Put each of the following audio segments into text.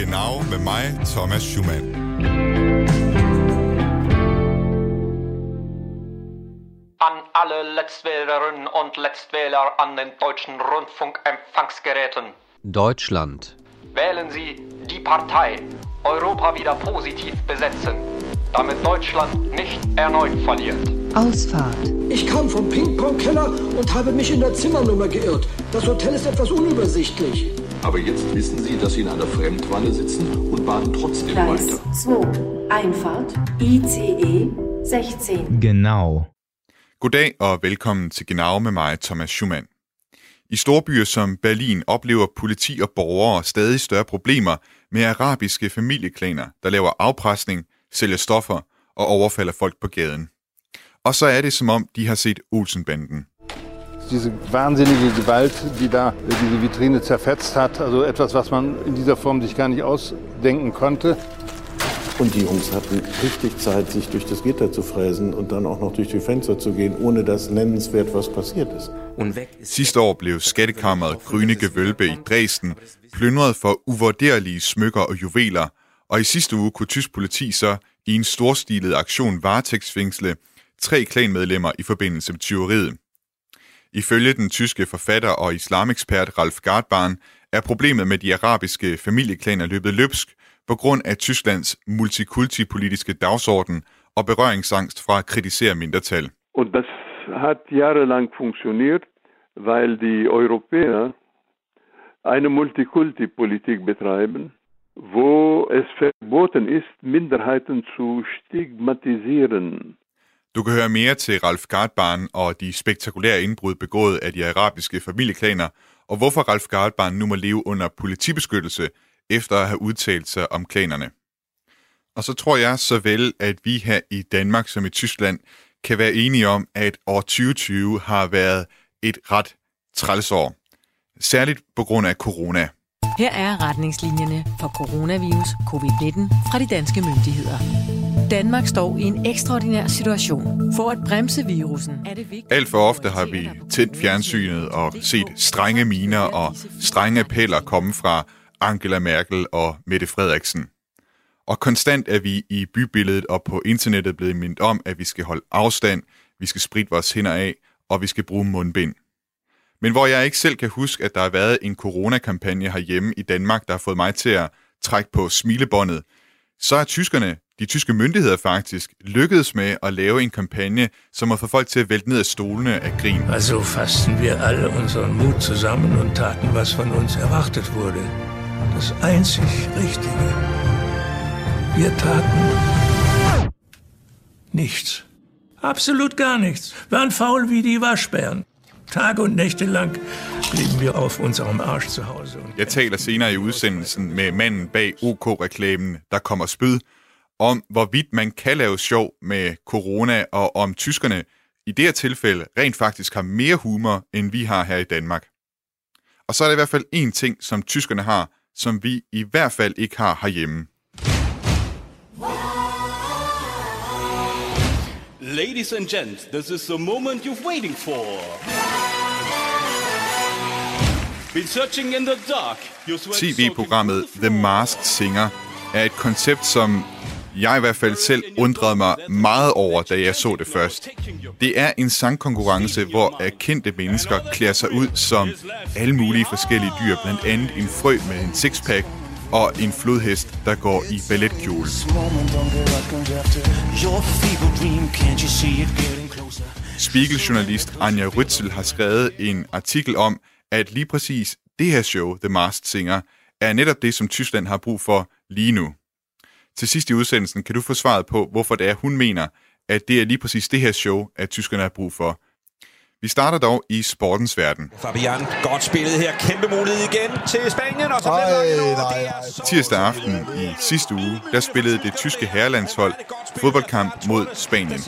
Genau med mig, Thomas Schumann. An alle Letztwählerinnen und Letztwähler an den deutschen Rundfunkempfangsgeräten. Deutschland. Wählen Sie die Partei Europa wieder positiv besetzen, damit Deutschland nicht erneut verliert. Ausfahrt. Ich kam vom Ping-Pong-Keller und habe mich in der Zimmernummer geirrt. Das Hotel ist etwas unübersichtlich. Aber jetzt wissen Sie, dass Sie in einer Fremdwanne sitzen und baden trotzdem Gleis weiter. 2. Einfahrt. ICE 16. Genau. Goddag og velkommen til Genau med mig, Thomas Schumann. I storbyer som Berlin oplever politi og borgere stadig større problemer med arabiske familieklaner, der laver afpresning, sælger stoffer og overfalder folk på gaden. Og så er det som om, de har set Olsenbanden. Diese wahnsinnige Gewalt, die da diese Vitrine zerfetzt hat, also etwas, was man in dieser Form sich gar nicht ausdenken konnte. Und die Jungs hatten richtig Zeit, sich durch das Gitter zu fräsen und dann auch noch durch die Fenster zu gehen, ohne dass nennenswert was passiert ist. Sidste år blev skattekammeret Grønne Gewölbe i Dresden plyndret for uvurderlige smykker og juveler, og i sidste uge kunne tysk politi så i en storstilet aktion varetægtsfængsle tre klanmedlemmer i forbindelse med tyveriet. Ifølge den tyske forfatter og islamekspert Ralf Gardbarn er problemet med de arabiske familieklaner løbet løbsk på grund af Tysklands multikultipolitiske dagsorden og berøringsangst fra at kritisere mindretal. Und das hat jahrelang funktioniert, weil die Europäer eine Multikulti-Politik betreiben, wo es verboten ist, Minderheiten zu stigmatisieren. Du kan høre mere til Ralf Gardbarn og de spektakulære indbrud begået af de arabiske familieklaner, og hvorfor Ralf Gardbarn nu må leve under politibeskyttelse efter at have udtalt sig om klanerne. Og så tror jeg så vel, at vi her i Danmark som i Tyskland kan være enige om, at år 2020 har været et ret trælsår. Særligt på grund af corona. Her er retningslinjerne for coronavirus covid-19 fra de danske myndigheder. Danmark står i en ekstraordinær situation. For at bremse virusen er det vigtigt... Alt for ofte har vi tændt fjernsynet og set strenge miner og strenge appeller komme fra Angela Merkel og Mette Frederiksen. Og konstant er vi i bybilledet og på internettet blevet mindet om, at vi skal holde afstand, vi skal spritte vores hænder af, og vi skal bruge mundbind. Men hvor jeg ikke selv kan huske, at der har været en coronakampagne herhjemme i Danmark, der har fået mig til at trække på smilebåndet, så er tyskerne, de tyske myndigheder faktisk, lykkedes med at lave en kampagne, som har fået folk til at vælte ned af stolene af grin. Also fassten wir alle unseren Mut zusammen und taten, was von uns erwartet wurde. Das einzig Richtige. Wir taten nichts. Absolut gar nichts. Waren faul wie die Waschbären. Tage und Nächte lang blieben wir auf unserem Arsch zu Hause. Jeg taler senere i udsendelsen med manden bag OK-reklamen, der kommer spyd, om hvorvidt man kan lave sjov med corona, og om tyskerne i det her tilfælde rent faktisk har mere humor, end vi har her i Danmark. Og så er der i hvert fald én ting, som tyskerne har, som vi i hvert fald ikke har herhjemme. Ladies and gents, this is the moment you've waiting for. Been searching in the dark. TV-programmet The Masked Singer er et koncept, som jeg i hvert fald selv undrede mig meget over, da jeg så det først. Det er en sangkonkurrence, hvor kendte mennesker klæder sig ud som alle mulige forskellige dyr, blandt andet en frø med en sixpack og en flodhest, der går i balletkjole. Spiegeljournalist Anja Rytzel har skrevet en artikel om, at lige præcis det her show, The Masked Singer, er netop det, som Tyskland har brug for lige nu. Til sidst i udsendelsen kan du få svaret på, hvorfor det er, hun mener, at det er lige præcis det her show, at tyskerne har brug for. Vi starter dog i sportens verden. Fabian, godt spillet her. Kæmpe mulighed igen til Spanien, og så bliver er Tirsdag aften i sidste uge, der spillede det tyske herrelandshold fodboldkamp mod Spanien.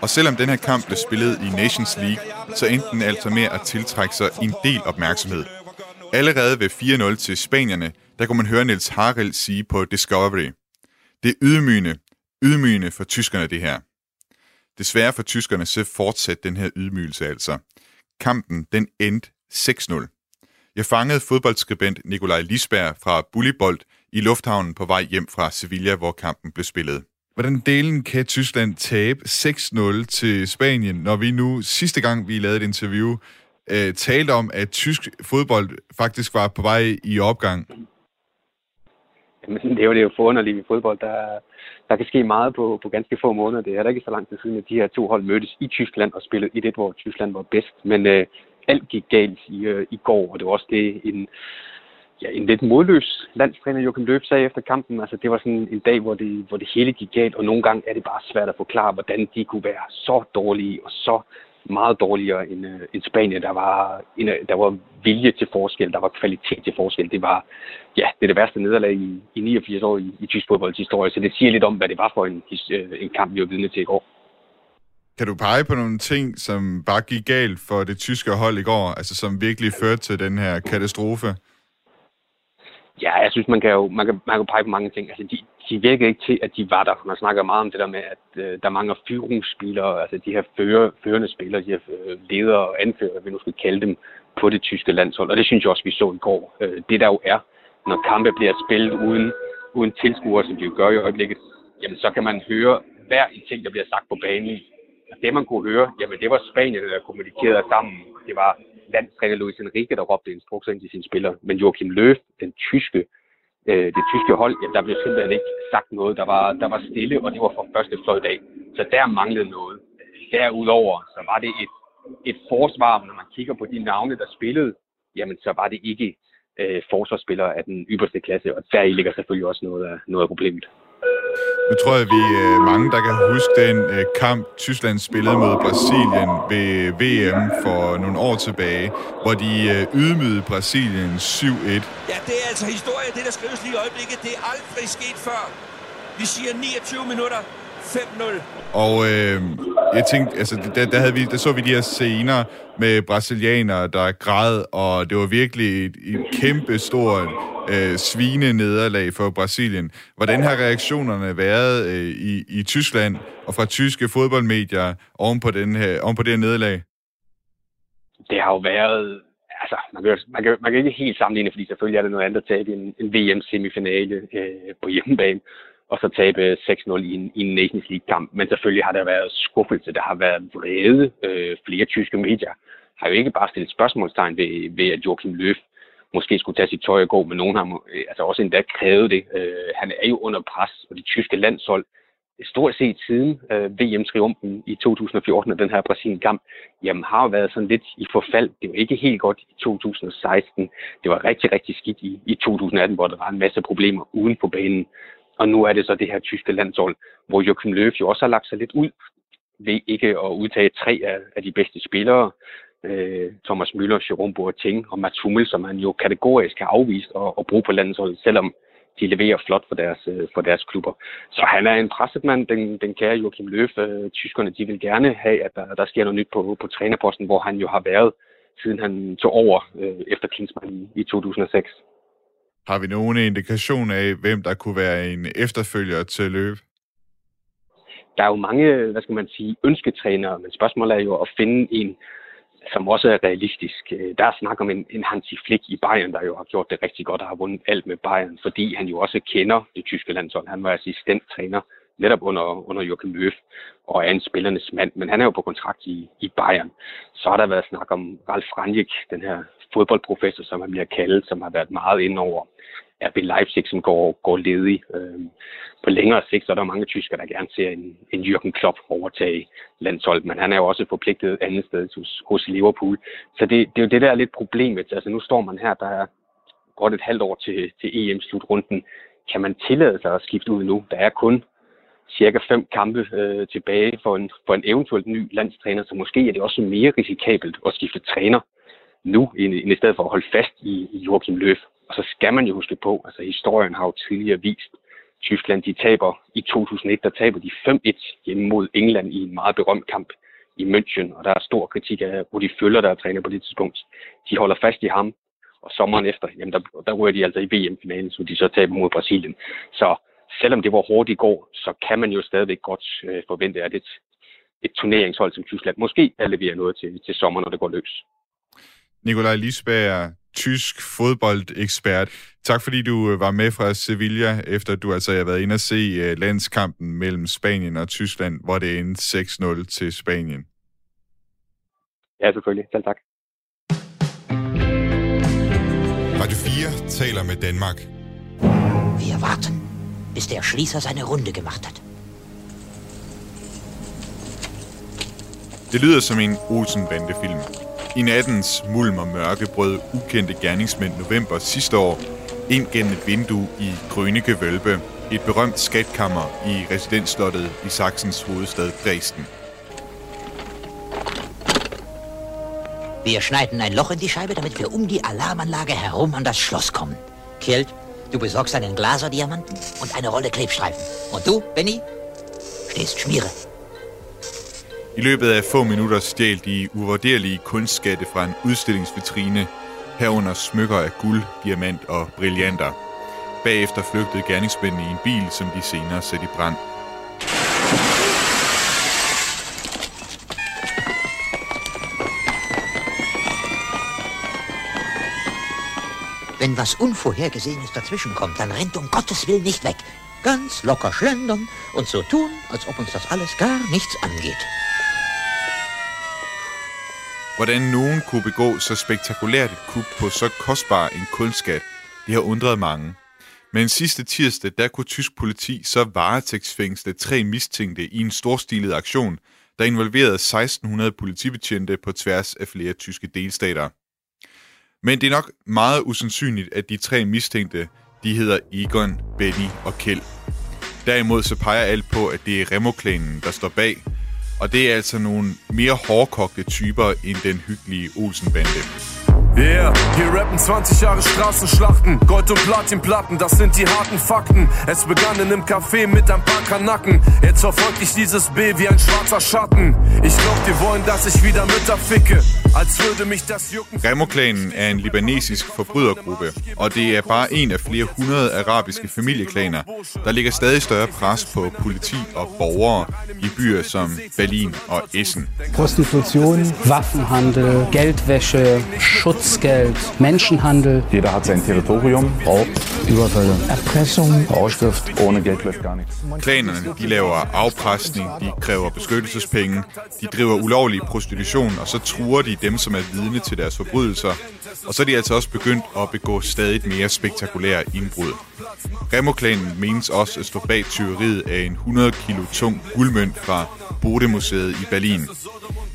Og selvom den her kamp blev spillet i Nations League, så endte den altså med at tiltrække sig en del opmærksomhed. Allerede ved 4-0 til spanierne, der kunne man høre Niels Harald sige på Discovery. Det er ydmygende, ydmygende for tyskerne det her. Desværre for tyskerne så fortsatte den her ydmygelse altså. Kampen den endte 6-0. Jeg fangede fodboldskribent Nikolaj Lisberg fra Bullibold i lufthavnen på vej hjem fra Sevilla, hvor kampen blev spillet. Hvordan delen kan Tyskland tabe 6-0 til Spanien, når vi nu sidste gang, vi lavede et interview, øh, talte om, at tysk fodbold faktisk var på vej i opgang? Jamen, det er jo, det er jo forunderligt i fodbold. Der, der kan ske meget på, på ganske få måneder. Det er der ikke så lang tid siden, at de her to hold mødtes i Tyskland og spillede i det, hvor Tyskland var bedst. Men øh, alt gik galt i, øh, i går, og det var også det, en, ja, en lidt modløs landstræner Joachim Løb sagde efter kampen. Altså, det var sådan en dag, hvor det, hvor det hele gik galt, og nogle gange er det bare svært at forklare, hvordan de kunne være så dårlige og så meget dårligere end, øh, end Spanien. Der var, en, der var vilje til forskel, der var kvalitet til forskel. Det var ja, det er det værste nederlag i, i 89 år i, i tysk fodbolds historie, så det siger lidt om, hvad det var for en, øh, en kamp, vi var vidne til i går. Kan du pege på nogle ting, som bare gik galt for det tyske hold i går, altså som virkelig førte til den her katastrofe? Ja, jeg synes, man kan jo man kan, man kan pege på mange ting. Altså, de, de virker ikke til, at de var der. Man snakker meget om det der med, at øh, der mangler fyringsspillere, altså de her fører, førende spillere, de her øh, ledere og anfører, vi nu skal kalde dem, på det tyske landshold. Og det synes jeg også, vi så i går. Øh, det der jo er, når kampe bliver spillet uden, uden tilskuere, som de jo gør i øjeblikket, jamen så kan man høre hver en ting, der bliver sagt på banen. Og det man kunne høre, jamen det var Spanien, der kommunikerede sammen. Det var landstræner Luis Enrique, der råbte instrukser ind til sine spillere. Men Joachim Löw, den tyske, øh, det tyske hold, jamen, der blev simpelthen ikke sagt noget. Der var, der var stille, og det var fra første fløj dag. Så der manglede noget. Derudover, så var det et, et forsvar, når man kigger på de navne, der spillede, jamen så var det ikke øh, forsvarsspillere af den ypperste klasse, og der ligger selvfølgelig også noget af, noget af problemet. Nu tror jeg, vi er øh, mange, der kan huske den øh, kamp, Tyskland spillede mod Brasilien ved øh, VM for nogle år tilbage, hvor de øh, ydmygede Brasilien 7-1. Ja, det er altså historie, det der skrives lige i øjeblikket. Det er aldrig sket før. Vi siger 29 minutter, 5-0. Og øh, jeg tænkte, altså, der, der, havde vi, der så vi de her scener med brasilianere, der græd, og det var virkelig et, et kæmpe stort øh, svine-nederlag for Brasilien. Hvordan har reaktionerne været øh, i, i Tyskland og fra tyske fodboldmedier oven på, den her, oven på det her nederlag? Det har jo været altså, man kan, man, kan, man kan ikke helt sammenligne, fordi selvfølgelig er det noget andet at tabe en, en VM-semifinale øh, på hjemmebane og så tabe 6-0 i en, i en Nations League-kamp. Men selvfølgelig har der været skuffelse, der har været vrede. Øh, flere tyske medier har jo ikke bare stillet spørgsmålstegn ved, ved at Joachim Löw måske skulle tage sit tøj og gå, men nogen har øh, altså også endda krævet det. Øh, han er jo under pres, og det tyske landshold, stort set siden øh, VM-triumfen i 2014 og den her Brasilien-kamp, jamen har jo været sådan lidt i forfald. Det var ikke helt godt i 2016. Det var rigtig, rigtig skidt i, i 2018, hvor der var en masse problemer uden på banen. Og nu er det så det her tyske landshold, hvor Joachim Löw jo også har lagt sig lidt ud ved ikke at udtage tre af, af de bedste spillere. Øh, Thomas Müller, Jerome Boateng og Mats Hummel, som han jo kategorisk har afvist at, at bruge på landsholdet, selvom de leverer flot for deres, øh, for deres klubber. Så han er en presset mand, den, den kære Joachim Löw. Øh, tyskerne de vil gerne have, at der, der sker noget nyt på, på trænerposten, hvor han jo har været, siden han tog over øh, efter Klinsmann i, i 2006. Har vi nogen indikation af, hvem der kunne være en efterfølger til løb? Der er jo mange, hvad skal man sige, ønsketrænere, men spørgsmålet er jo at finde en, som også er realistisk. Øh, der er snak om en, en Hansi Flick i Bayern, der jo har gjort det rigtig godt og har vundet alt med Bayern, fordi han jo også kender det tyske landshold. Han var assistenttræner netop under, under Joachim Löw og er en spillernes mand, men han er jo på kontrakt i, i Bayern. Så har der været snak om Ralf Ranjek, den her fodboldprofessor, som han bliver kaldt, som har været meget ind over RB Leipzig, som går, går ledig. Øhm, på længere sigt, så er der mange tyskere, der gerne ser en, en Jürgen Klopp overtage landsholdet, men han er jo også forpligtet andet sted hos, hos Liverpool. Så det, det er jo det, der er lidt problemet. Altså nu står man her, der er godt et halvt år til, til EM-slutrunden. Kan man tillade sig at skifte ud nu? Der er kun cirka fem kampe øh, tilbage for en, for en eventuelt ny landstræner, så måske er det også mere risikabelt at skifte træner nu, end, end i stedet for at holde fast i, i Joachim Löw. Og så skal man jo huske på, altså historien har jo tidligere vist, Tyskland, de taber i 2001, der taber de 5-1 hjemme mod England i en meget berømt kamp i München, og der er stor kritik af hvor de der er træner på det tidspunkt. De holder fast i ham, og sommeren efter, jamen der, der rører de altså i VM-finalen, så de så taber mod Brasilien. Så selvom det var hårdt i går, så kan man jo stadigvæk godt øh, forvente, at et, et turneringshold som Tyskland måske kan levere noget til, til sommer, når det går løs. Nikolaj Lisberg, tysk fodboldekspert. Tak fordi du øh, var med fra Sevilla, efter du altså har været inde og se øh, landskampen mellem Spanien og Tyskland, hvor det endte 6-0 til Spanien. Ja, selvfølgelig. Selv tak. Radio 4 taler med Danmark. Wir warten, bis der Schließer seine Runde gemacht hat. Det lyder som en Olsen-bandefilm. I nattens mulm og mørke brød ukendte gerningsmænd november sidste år ind gennem et vindue i Grønike Vølbe, et berømt skatkammer i residensslottet i Sachsens hovedstad Dresden. Wir schneiden ein Loch in die Scheibe, damit wir um die Alarmanlage herum an das Schloss kommen. Kjeld, du besorgst einen Glaserdiamanten und eine Rolle Klebstreifen. Und du, Benny, stehst Schmiere. I løbet af få minutter stjal de uvurderlige kunstskatte fra en udstillingsvitrine, herunder smykker af guld, diamant og brillanter. Bagefter flygtede gerningsmændene i en bil, som de senere satte i brand. Wenn was Unvorhergesehenes dazwischenkommt, dann rennt um Gottes Willen nicht weg. Ganz locker schlendern und so tun, als ob uns das alles gar nichts angeht. Hvordan nogen kunne begå så spektakulært et kub på så kostbar en kunstskat, det har undret mange. Men sidste tirsdag, der kunne tysk politi så varetægtsfængsle tre mistænkte i en storstilet aktion, der involverede 1600 politibetjente på tværs af flere tyske delstater. Men det er nok meget usandsynligt, at de tre mistænkte, de hedder Egon, Benny og Kjeld. Derimod så peger alt på, at det er Remo-klanen, der står bag, og det er altså nogle mere hårdkogte typer end den hyggelige Olsenbande. Yeah, hier rappen 20 Jahre Straßenschlachten, Gold- und Platinplatten, das sind die harten Fakten. Es begann in einem Café mit ein paar Kanacken. Jetzt verfolgt ich dieses B wie ein schwarzer Schatten. Ich glaub, die wollen, dass ich wieder Mütter ficke, als würde mich das jucken. Remo-klanen er en libanesisk forbrydergruppe, og det er bare en af flere hundrede arabiske familieklaner, der ligger stadig større pres på politi og borgere i byer som Berlin og Essen. Prostitution, Waffenhandel, Geldwäsche, Schutzgeld, Menschenhandel. Jeder hat sein Territorium. Raub, Überfälle, Erpressung, Rauschgift. Ohne Geld läuft gar nichts. Klanerne de laver afpresning, de kræver beskyttelsespenge, de driver ulovlig prostitution, og så truer de dem, som er vidne til deres forbrydelser. Og så er de altså også begyndt at begå stadig mere spektakulære indbrud. Remo-klanen menes også at stå bag tyveriet af en 100 kilo tung guldmønt fra Bode-museet i Berlin.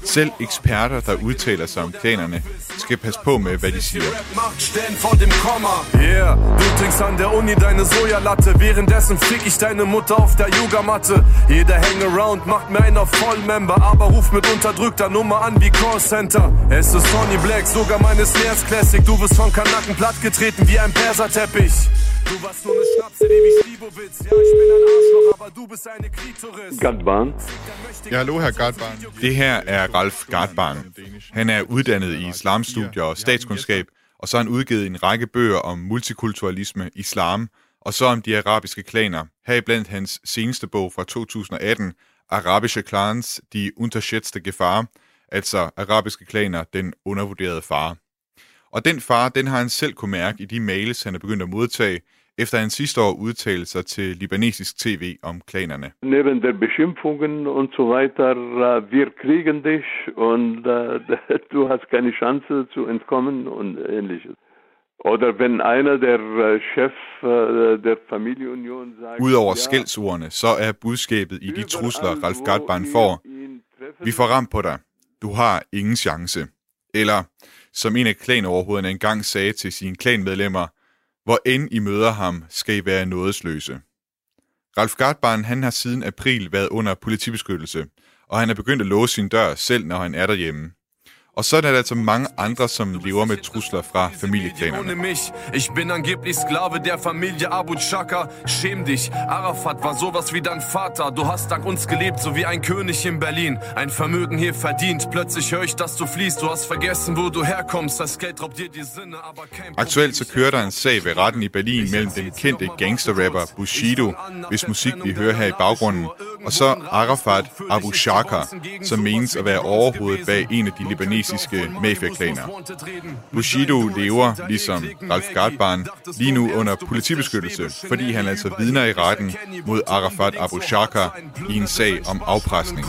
Selv eksperter, der udtaler sig om klanerne, skal passe på med, hvad de siger. Machtstellen vor dem Komma. Yeah, du trinkst an der Uni deine Sojalatte. Währenddessen fick ich deine Mutter auf der Yogamatte. Jeder Hangaround macht mir einer Vollmember, aber ruft mit unterdrückter Nummer an wie Callcenter. Es ist Sonny Black, sogar meine Snares Classic. Du bist von Kanaken plattgetreten wie ein Perserteppich. Du warst nur eine Schnapse, die wie Slivovitz. Ja, ich bin ein Arschloch, aber du bist eine Klitoris. Gadban. Ja, hallo, herr Gardbarn. Det her er Ralf Gardbarn. Han er uddannet i islamstudier og statskundskab, og så har han udgivet en række bøger om multikulturalisme, islam, og så om de arabiske klaner. Heriblandt hans seneste bog fra 2018, Arabische Clans, die unterschätzte Gefahr, altså arabiske klaner, den undervurderede fare. Og den fare, den har han selv kunne mærke i de mails, han er begyndt at modtage, efter han sidste år udtalte sig til libanesisk tv om klanerne. Neben der Beschimpfungen und so weiter, äh, wir kriegen dich und äh, du hast keine Chance zu entkommen und ähnliches. Oder wenn einer der äh, Chef der Familienunion sagt... Udover skældsordene, så er budskabet i de trusler, Ralf Gardbarn får, vi får ramt på dig. Du har ingen chance. Eller, som en af klanoverhovederne engang sagde til sine klanmedlemmer, hvor end I møder ham, skal I være nådesløse. Ralf Gartbarn han har siden april været under politibeskyttelse, og han er begyndt at låse sin dør selv, når han er derhjemme. Og så er der altså mange andre, som lever med trusler fra familieklanerne. Ich bin angeblich Sklave der Familie Abu Chaka. Schäm dich. Arafat war sowas wie dein Vater. Du hast dank uns gelebt, so wie ein König in Berlin. Ein Vermögen hier verdient. Plötzlich höre ich, dass du fließt. Du hast vergessen, wo du herkommst. Das Geld raubt dir die Sinne, aber kein Aktuelt så kører der en sag ved retten i Berlin mellem den kendte gangsterrapper Bushido, hvis musik vi hører her i baggrunden, og så Arafat Abu Shaka, som menes at være overhovedet bag en af de libanesiske mafiaklaner. Bushido lever, ligesom Ralf Gartbarn, lige nu under politibeskyttelse, fordi han altså vidner i retten mod Arafat Abu Shaka i en sag om afpresning.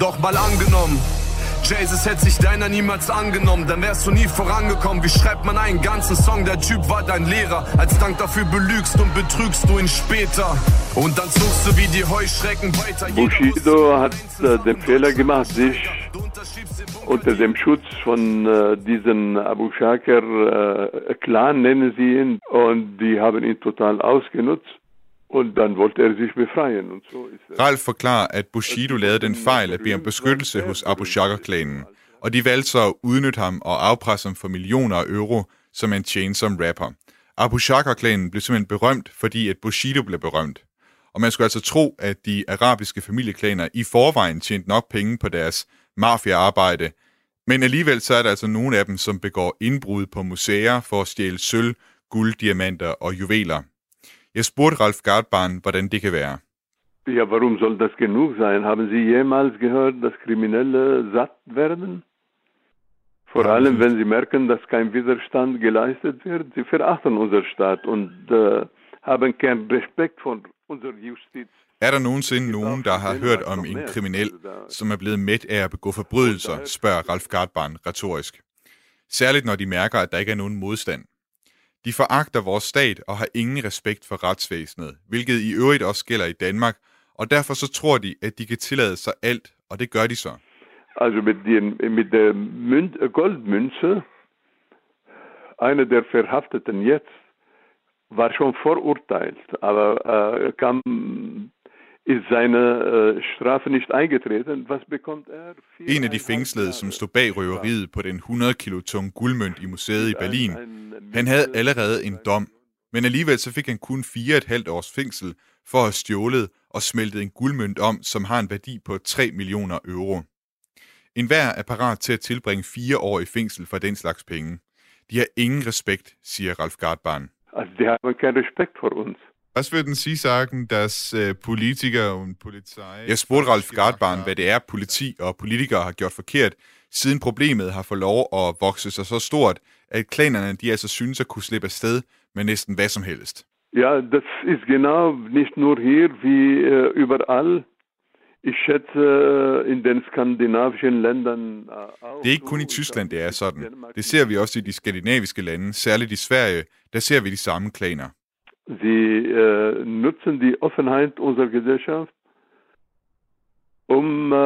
Doch mal angenommen, Jesus hätte sich deiner niemals angenommen, dann wärst du nie vorangekommen. Wie schreibt man einen ganzen Song? Der Typ war dein Lehrer. Als Dank dafür belügst und betrügst du ihn später. Und dann zuckst du wie die Heuschrecken weiter. Bushido hat äh, den Fehler gemacht, sich unter dem Schutz von äh, diesen Abu Shakir äh, Clan, nennen sie ihn, und die haben ihn total ausgenutzt. Und dann wollte er sich befreien. Und so ist er. Ralf forklarer, at Bushido lavede den fejl at bede om beskyttelse hos Abu Shaka-klanen, og de valgte så at udnytte ham og afpresse ham for millioner af euro, som en som rapper. Abu Shaka-klanen blev simpelthen berømt, fordi at Bushido blev berømt. Og man skulle altså tro, at de arabiske familieklaner i forvejen tjente nok penge på deres mafiaarbejde, men alligevel så er der altså nogle af dem, som begår indbrud på museer for at stjæle sølv, guld, diamanter og juveler. Jeg spurgte Ralf Gartbarn, hvordan det kan være. Ja, warum soll das genug sein? Haben Sie jemals gehört, dass Kriminelle satt werden? Vor allem, wenn sie merken, dass kein Widerstand geleistet wird. Sie verachten unser Staat und äh, haben keinen Respekt von unserer Justiz. Er der nogensinde nogen, der har hørt om en kriminel, som er blevet mæt af at begå forbrydelser, spørger Ralf Gartbarn retorisk. Særligt når de mærker, at der ikke er nogen modstand. De foragter vores stat og har ingen respekt for retsvæsenet, hvilket i øvrigt også gælder i Danmark, og derfor så tror de, at de kan tillade sig alt, og det gør de så. Also mit, den, mit der Mün Goldmünze, einer der Verhafteten jetzt, war schon verurteilt, aber äh, kam, ist seine äh, Strafe nicht eingetreten. Was bekommt er? En af de fængslede, som stod bag røveriet på den 100 kilo tung guldmønt i museet i Berlin, han havde allerede en dom, men alligevel så fik han kun 4,5 års fængsel for at have stjålet og smeltet en guldmønt om, som har en værdi på 3 millioner euro. En hver er parat til at tilbringe fire år i fængsel for den slags penge. De har ingen respekt, siger Ralf Gartbarn. Also die haben keinen Respekt vor uns. Was würden Sie sagen, dass äh, Politiker und Polizei... Jeg spurgte Ralf Gartbarn, hvad det er, politi og politikere har gjort forkert, siden problemet har fået lov at vokse sig så stort, at klanerne de altså synes at kunne slippe afsted med næsten hvad som helst. Ja, das ist genau nicht nur hier, wie äh, überall. Ich schätze äh, in den skandinavischen Ländern äh, auch. Det er ikke kun i Tyskland, det er sådan. Det ser vi også i de skandinaviske lande, særligt i Sverige, der ser vi de samme klaner. Sie äh, nutzen die Offenheit unserer Gesellschaft, um äh,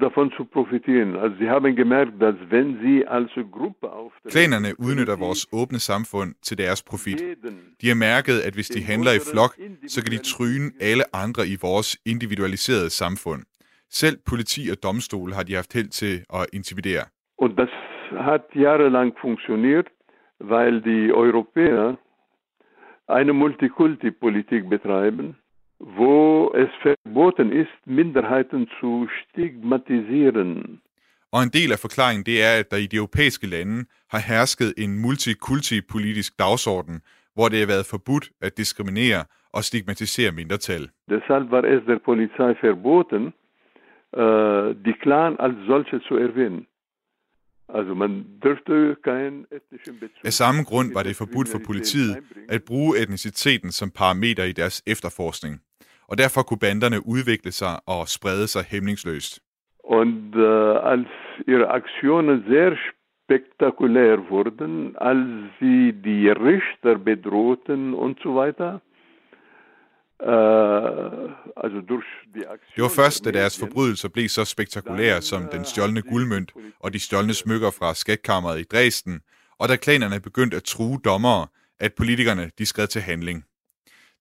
davon zu profitieren. Also sie haben gemerkt, dass wenn sie als Gruppe auftreten... Klanerne udnytter vores åbne samfund til deres profit. De har mærket, at hvis de handler i flok, så kan de tryne alle andre i vores individualiserede samfund. Selv politi og domstol har de haft held til at intimidere. Und das hat jahrelang funktioniert, weil die Europäer eine Multikulti-Politik betreiben, wo es verboten ist, Minderheiten zu stigmatisieren. Og en del af forklaringen det er, at der i de europæiske lande har hersket en multikulti-politisk dagsorden, hvor det har været forbudt at diskriminere og stigmatisere mindretal. Deshalb war es der Polizei verboten, äh, die Clan als solche zu erwähnen. Af samme grund var det forbudt for politiet at bruge etniciteten som parameter i deres efterforskning. Og derfor kunne banderne udvikle sig og sprede sig hæmningsløst. Und äh, als ihre Aktionen sehr spektakulär wurden, als sie die Richter bedrohten und so weiter, äh, also durch die Aktion... Det var først, da deres forbrydelser blev så spektakulære som den stjålne guldmønt og de stjålne smykker fra skatkammeret i Dresden, og da klanerne begyndte at true dommere, at politikerne de skred til handling.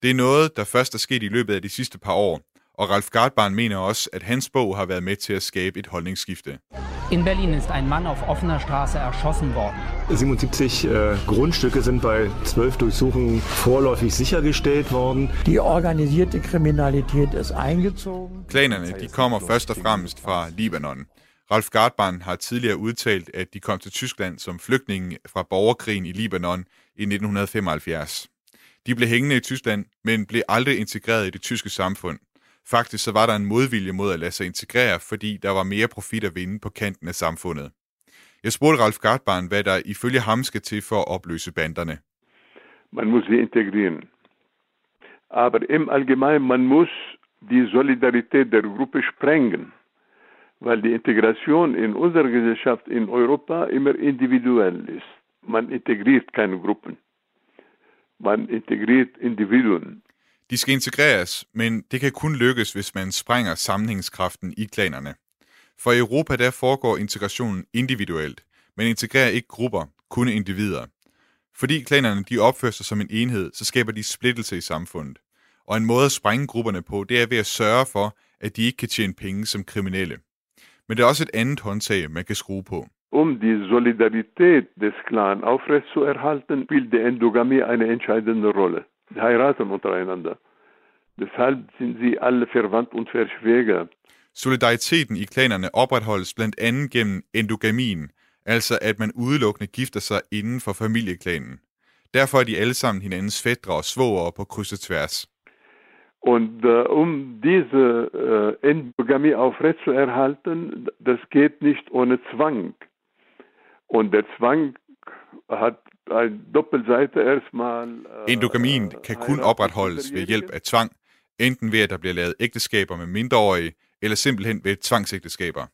Det er noget, der først er sket i løbet af de sidste par år, og Ralf Gartbarn mener også, at hans bog har været med til at skabe et holdningsskifte. In Berlin ist ein Mann auf offener Straße erschossen worden. 77 äh, Grundstücke sind bei zwölf Durchsuchungen vorläufig sichergestellt worden. Die organisierte Kriminalität ist eingezogen. Klanerne de kommer først og fremmest fra Libanon. Ralf Gartbarn har tidligere udtalt, at de kom til Tyskland som flygtninge fra borgerkrigen i Libanon i 1975. De blev hængende i Tyskland, men blev aldrig integreret i det tyske samfund. Faktisk så var der en modvilje mod at lade sig integrere, fordi der var mere profit at vinde på kanten af samfundet. Jeg spurgte Ralf Gartbarn, hvad der ifølge ham skal til for at opløse banderne. Man muss sie integrieren. Aber im Allgemeinen, man muss die Solidarität der Gruppe sprengen, weil die Integration in unserer Gesellschaft in Europa immer individuell ist. Man integriert keine Gruppen. Man integriert Individuen. De skal integreres, men det kan kun lykkes, hvis man sprænger sammenhængskraften i klanerne. For i Europa der foregår integrationen individuelt. men integrerer ikke grupper, kun individer. Fordi klanerne de opfører sig som en enhed, så skaber de splittelse i samfundet. Og en måde at sprænge grupperne på, det er ved at sørge for, at de ikke kan tjene penge som kriminelle. Men det er også et andet håndtag, man kan skrue på. Um die Solidarität des Clan aufrechtzuerhalten, spielt die Endogamie eine entscheidende Rolle. Heiraten untereinander. Deshalb sind sie alle verwandt und verschwägert. Solidariteten i klanerne opretholdes blandt andet gennem endogamien, altså at man udelukkende gifter sig inden for familieklanen. Derfor er de alle sammen hinandens fædre og svoger på kryds og tværs. Und äh, um diese äh, Endogamie aufrechtzuerhalten, das geht nicht ohne Zwang. Und der Zwang hat eine Doppelseite erstmal. Äh, Endogamien kan kun opretholdes ved hjælp af tvang, enten ved at der bliver lavet ægteskaber med mindreårige, eller simpelthen ved tvangsægteskaber.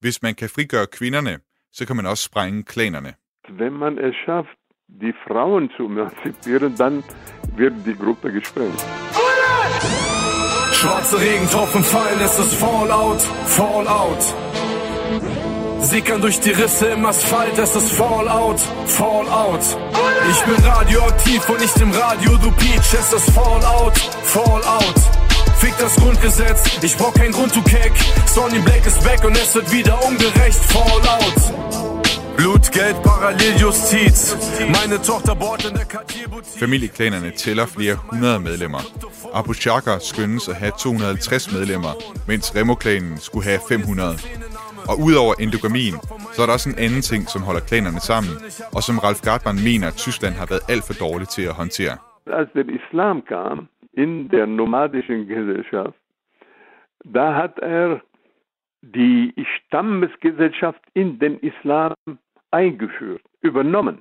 Hvis man kan frigøre kvinderne, så kan man også sprænge klanerne. Wenn man es schafft, die Frauen zu emanzipieren, dann wird die Gruppe gesprengt. Schwarze Regentropfen fallen, es ist Fallout, Fallout. Sickern durch die Risse im Asphalt, es ist Fallout, Fallout. Ich bin radioaktiv und nicht im Radio, du Peach, es ist Fallout, Fallout. Fick das Grundgesetz, ich brauch kein Grund, du Keck. Sonny Black ist back und es wird wieder ungerecht, Fallout. Blut, Geld, Paralleljustiz. Meine Tochter bort in der. Familieklanerne tæller flere hundrede medlemmer. Abu Shaka skyndes at have 250 medlemmer, mens Remo-klanen skulle have 500. Og udover endogamien, så er der også en anden ting, som holder klanerne sammen, og som Ralf Gartmann mener, at Tyskland har været alt for dårlig til at håndtere. Als der Islam kam in der nomadischen Gesellschaft, da hat er die Stammesgesellschaft in den Islam eingeführt, übernommen.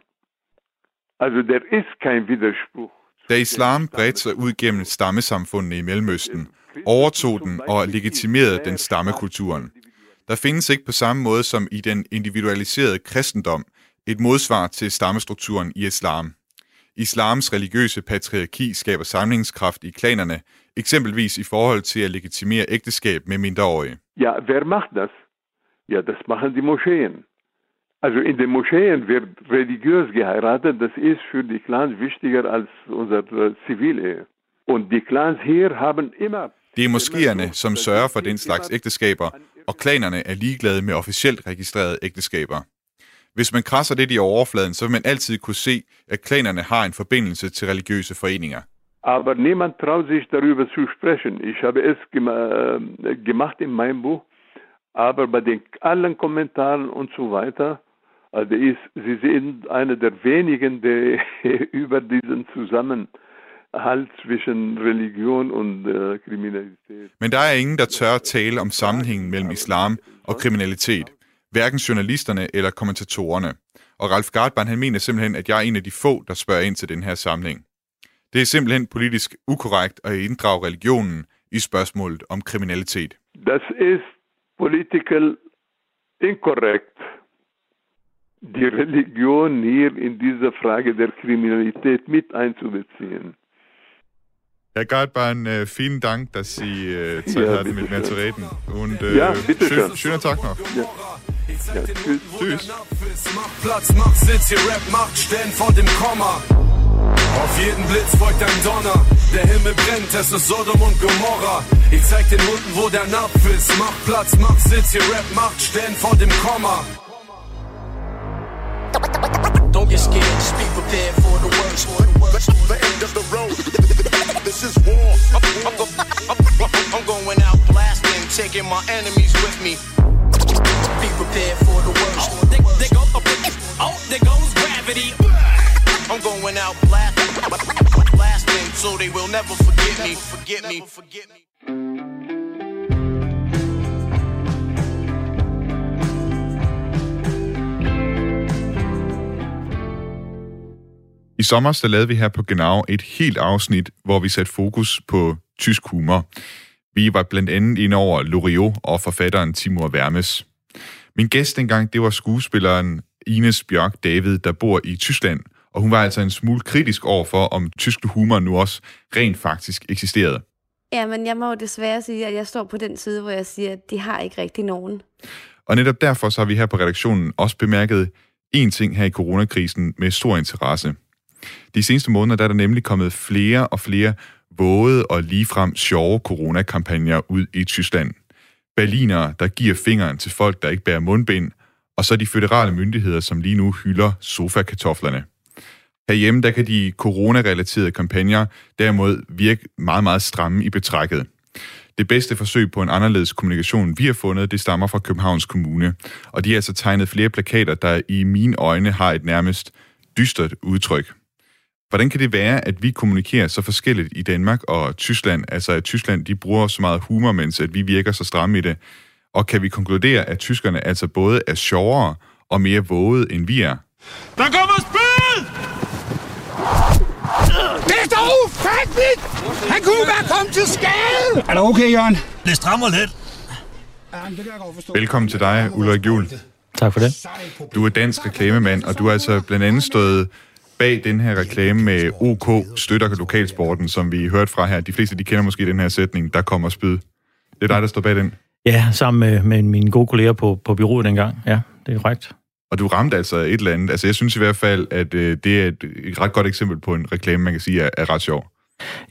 Also der ist kein Widerspruch. Da islam bredte sig ud gennem stammesamfundene i Mellemøsten, overtog den og legitimerede den stammekulturen. Der findes ikke på samme måde som i den individualiserede kristendom et modsvar til stammestrukturen i islam. Islams religiøse patriarki skaber samlingskraft i klanerne, eksempelvis i forhold til at legitimere ægteskab med mindreårige. Ja, wer macht das? Ja, das machen die Moscheen. Also in den Moscheen wird religiös geheiratet, das ist für die Clans wichtiger als unsere Zivilehe. Und die Clans hier haben immer... Det er moskéerne, som sørger for den slags ægteskaber, og klanerne er ligeglade med officielt registrerede ægteskaber. Hvis man krasser lidt i overfladen, så vil man altid kunne se, at klanerne har en forbindelse til religiøse foreninger. Aber niemand traut sich darüber zu sprechen. Ich habe es äh, gemacht in meinem Buch, aber bei den allen Kommentaren und so weiter, also ist, Sie sind einer der wenigen, der über diesen Zusammenhalt zwischen Religion und äh, Kriminalität. Men der er ingen, der tør tale om sammenhængen mellem islam og kriminalitet. Hverken journalisterne eller kommentatorerne. Og Ralf Gartmann han mener simpelthen, at jeg er en af de få, der spørger ind til den her samling. Det er simpelthen politisk ukorrekt at inddrage religionen i spørgsmålet om kriminalitet. Das ist political incorrect. Die Religion hier in dieser Frage der Kriminalität mit einzubeziehen. Herr Gartbahn, äh, vielen Dank, dass Sie äh, Zeit Ja, hatten, mit mir zu reden. Und äh, Ja, bitte schön, schön. schöner Tag noch. Ja. Ja, tschüss. Tschüss. Mach Platz, mach Sitz, hier Rap macht Stellen vor dem Komma. Auf jeden Blitz folgt ein Donner, der Himmel brennt, es ist Sodom und Gomorra. Ich zeig den Hunden, wo der Napf ist. Mach Platz, mach Sitz, hier Rap macht Stellen vor dem Komma. Don't get scared, be prepared for the worst. The end of the road. This is war. I'm going out blasting, taking my enemies with me. Be prepared for the worst. Oh, there, there go, oh, there goes gravity. I'm going out blasting, blasting, so they will never forget me. Forget me. Forget me. I sommer så lavede vi her på Genau et helt afsnit, hvor vi satte fokus på tysk humor. Vi var blandt andet ind over Loriot og forfatteren Timur Vermes. Min gæst dengang, det var skuespilleren Ines Bjørk David, der bor i Tyskland, og hun var altså en smule kritisk over for, om tysk humor nu også rent faktisk eksisterede. Ja, men jeg må jo desværre sige, at jeg står på den side, hvor jeg siger, at de har ikke rigtig nogen. Og netop derfor så har vi her på redaktionen også bemærket én ting her i coronakrisen med stor interesse. De seneste måneder der er der nemlig kommet flere og flere våde og ligefrem sjove coronakampagner ud i Tyskland. Berlinere, der giver fingeren til folk, der ikke bærer mundbind, og så de føderale myndigheder, som lige nu hylder sofakartoflerne. Herhjemme, der kan de coronarelaterede kampagner derimod virke meget, meget stramme i betrækket. Det bedste forsøg på en anderledes kommunikation, vi har fundet, det stammer fra Københavns Kommune. Og de har altså tegnet flere plakater, der i mine øjne har et nærmest dystert udtryk. Hvordan kan det være, at vi kommunikerer så forskelligt i Danmark og Tyskland? Altså, at Tyskland de bruger så meget humor, mens at vi virker så stramme i det. Og kan vi konkludere, at tyskerne altså både er sjovere og mere vågede, end vi er? Der kommer spil! Det er så ufatteligt! Han kunne være kommet til skade! Er du okay, Jørgen? Det strammer lidt. Velkommen til dig, Ulrik Juhl. Tak for det. Du er dansk reklamemand, og du har altså blandt andet stået bag den her reklame med OK støtter lokalsporten, som vi hørte fra her. De fleste de kender måske den her sætning, der kommer spyd. Det er dig, der står bag den. Ja, sammen med, med mine gode kolleger på, på byrådet dengang. Ja, det er korrekt. Og du ramte altså et eller andet. Altså, jeg synes i hvert fald, at øh, det er et, et ret godt eksempel på en reklame, man kan sige er, er ret sjov.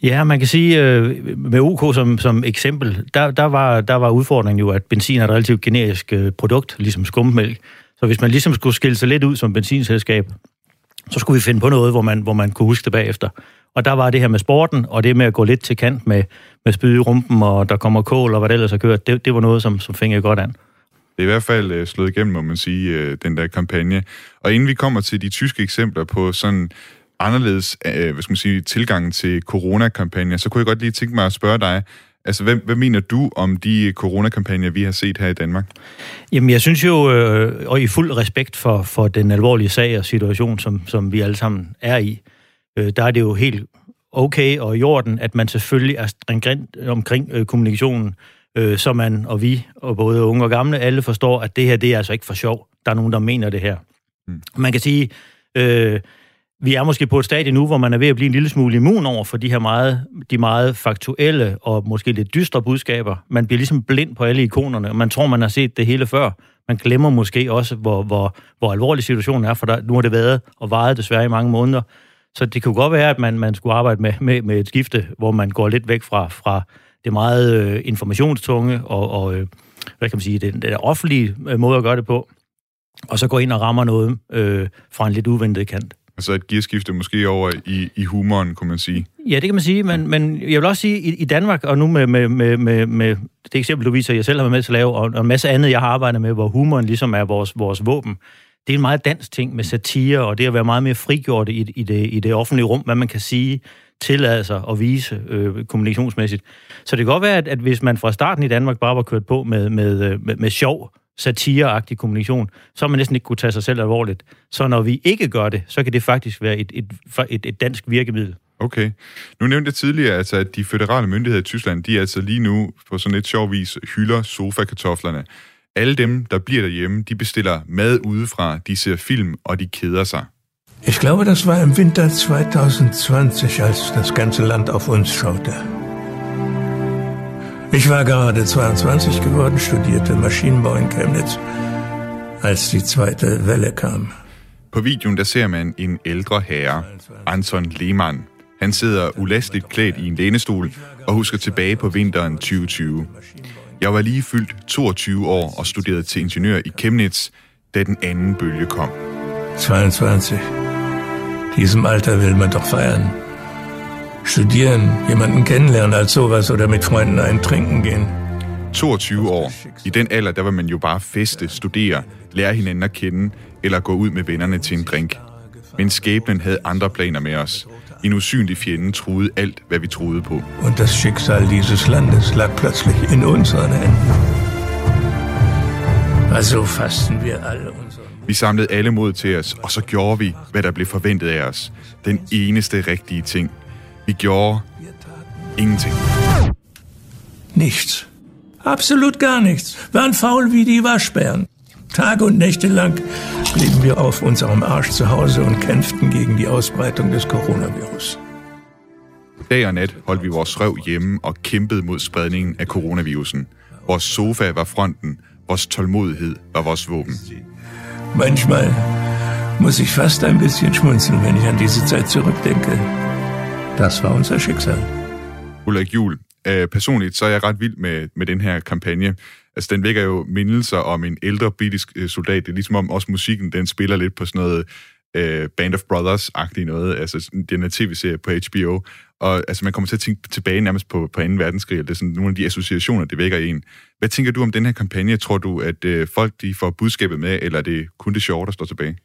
Ja, man kan sige, øh, med OK som, som eksempel, der, der, var, der var udfordringen jo, at benzin er et relativt generisk øh, produkt, ligesom skummælk. Så hvis man ligesom skulle skille sig lidt ud som benzinselskab, så skulle vi finde på noget, hvor man, hvor man kunne huske det bagefter. Og der var det her med sporten, og det med at gå lidt til kant med, med spyd i rumpen, og der kommer kål, og hvad det ellers har kørt, det, det var noget, som, som fængede godt an. Det er i hvert fald øh, slået igennem, må man sige, øh, den der kampagne. Og inden vi kommer til de tyske eksempler på sådan anderledes øh, hvad skal man sige, tilgangen til coronakampagner, så kunne jeg godt lige tænke mig at spørge dig, Altså, hvad, hvad mener du om de coronakampagner, vi har set her i Danmark? Jamen, jeg synes jo, øh, og i fuld respekt for, for den alvorlige sag og situation, som, som vi alle sammen er i, øh, der er det jo helt okay og i orden, at man selvfølgelig er stringent omkring øh, kommunikationen, øh, så man og vi, og både unge og gamle, alle forstår, at det her, det er altså ikke for sjov. Der er nogen, der mener det her. Mm. Man kan sige, øh, vi er måske på et stadie nu, hvor man er ved at blive en lille smule immun over for de her meget, de meget faktuelle og måske lidt dystre budskaber. Man bliver ligesom blind på alle ikonerne, og man tror, man har set det hele før. Man glemmer måske også, hvor, hvor, hvor alvorlig situationen er, for der, nu har det været og varet desværre i mange måneder. Så det kunne godt være, at man, man skulle arbejde med, med, med et skifte, hvor man går lidt væk fra, fra det meget øh, informationstunge og, og øh, hvad kan man sige, den, den offentlige øh, måde at gøre det på, og så gå ind og rammer noget øh, fra en lidt uventet kant. Altså et gearskifte måske over i, i humoren, kunne man sige. Ja, det kan man sige, men, men jeg vil også sige, i, i Danmark, og nu med, med, med, med, med det eksempel, du viser, jeg selv har været med til at lave, og, og en masse andet, jeg har arbejdet med, hvor humoren ligesom er vores, vores våben. Det er en meget dansk ting med satire, og det at være meget mere frigjort i, i, det, i det offentlige rum, hvad man kan sige, tillade sig at vise øh, kommunikationsmæssigt. Så det kan godt være, at, at hvis man fra starten i Danmark bare var kørt på med, med, øh, med, med sjov, satireagtig kommunikation, så har man næsten ikke kunne tage sig selv alvorligt. Så når vi ikke gør det, så kan det faktisk være et, et, et, et dansk virkemiddel. Okay. Nu nævnte jeg tidligere, altså, at de føderale myndigheder i Tyskland, de er altså lige nu på sådan et sjov vis hylder sofakartoflerne. Alle dem, der bliver derhjemme, de bestiller mad udefra, de ser film, og de keder sig. Ich glaube, das war im Winter 2020, als das ganze Land auf uns schaute. Ich war gerade 22 geworden, studierte Maschinenbau in Chemnitz, als die zweite Welle kam. På videoen der ser man en ældre herre, Anton Lehmann. Han sidder ulæsteligt klædt i en lænestol og husker tilbage på vinteren 2020. Jeg var lige fyldt 22 år og studerede til ingeniør i Chemnitz, da den anden bølge kom. 22. Diesem Alter will man doch feiern. Studieren, jemanden kennenlernen als sowas oder mit Freunden ein Trinken gehen. 22 år. I den alder, der var man jo bare feste, studere, lære hinanden at kende, eller gå ud med vennerne til en drink. Men skæbnen havde andre planer med os. En usynlig fjende troede alt, hvad vi troede på. Und das Schicksal dieses Landes lag plötzlich in unseren Händen. Also fasten wir alle unseren Vi samlede alle mod til os, og så gjorde vi, hvad der blev forventet af os. Den eneste rigtige ting. Vi gjorde ingenting. Nichts. Absolut gar nichts. Waren faul wie die Waschbären. Tage und Nächte lang blieben wir auf unserem Arsch zu Hause und kämpften gegen die Ausbreitung des Coronavirus. Dag og nat holdt vi vores røv hjemme og kæmpede mod spredningen af coronavirusen. Vores sofa var fronten, vores tålmodighed var vores våben. Manchmal muss ich fast ein bisschen schmunzeln, wenn ich an diese Zeit zurückdenke. Das war unser Schicksal. Ulrik Juhl, øh, personligt så er jeg ret vild med, med den her kampagne. Altså, den vækker jo mindelser om en ældre britisk øh, soldat. Det er ligesom om også musikken, den spiller lidt på sådan noget øh, Band of Brothers-agtigt noget. Altså, den her tv-serie på HBO. Og altså, man kommer til at tænke tilbage nærmest på, på 2. verdenskrig. Det er sådan nogle af de associationer, det vækker i en. Hvad tænker du om den her kampagne? Tror du, at øh, folk de får budskabet med, eller er det kun det sjove, der står tilbage?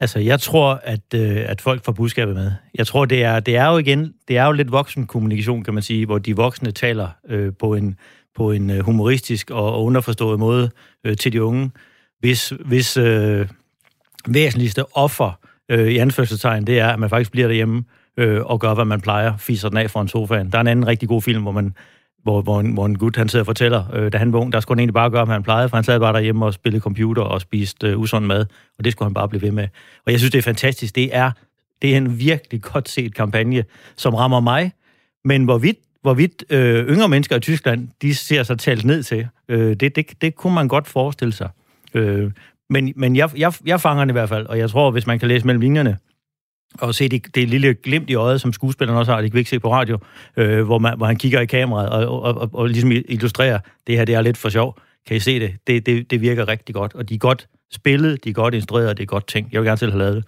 Altså, jeg tror, at, øh, at folk får budskabet med. Jeg tror, det er, det er jo igen, det er jo lidt voksenkommunikation, kan man sige, hvor de voksne taler øh, på en, på en øh, humoristisk humoristisk og underforstået måde øh, til de unge. Hvis, hvis øh, væsentligste offer, øh, i anførselstegn, det er, at man faktisk bliver derhjemme øh, og gør, hvad man plejer, fiser den af foran sofaen. Der er en anden rigtig god film, hvor man hvor, hvor, en, hvor en gut, han sidder og fortæller, øh, da han var ung, der skulle han egentlig bare gøre, hvad han plejede, for han sad bare derhjemme og spillede computer og spiste øh, usund mad, og det skulle han bare blive ved med. Og jeg synes, det er fantastisk. Det er, det er en virkelig godt set kampagne, som rammer mig, men hvorvidt, hvorvidt øh, yngre mennesker i Tyskland, de ser sig talt ned til, øh, det, det, det kunne man godt forestille sig. Øh, men men jeg, jeg, jeg fanger den i hvert fald, og jeg tror, hvis man kan læse mellem linjerne, og se det, det lille glimt i øjet, som skuespilleren også har, det kan vi ikke se på radio, øh, hvor, man, hvor han kigger i kameraet og, og, og, og ligesom illustrerer, det her det er lidt for sjov. Kan I se det? Det, det? det virker rigtig godt, og de er godt spillet, de er godt instrueret, det er godt ting. Jeg vil gerne selv have lavet det.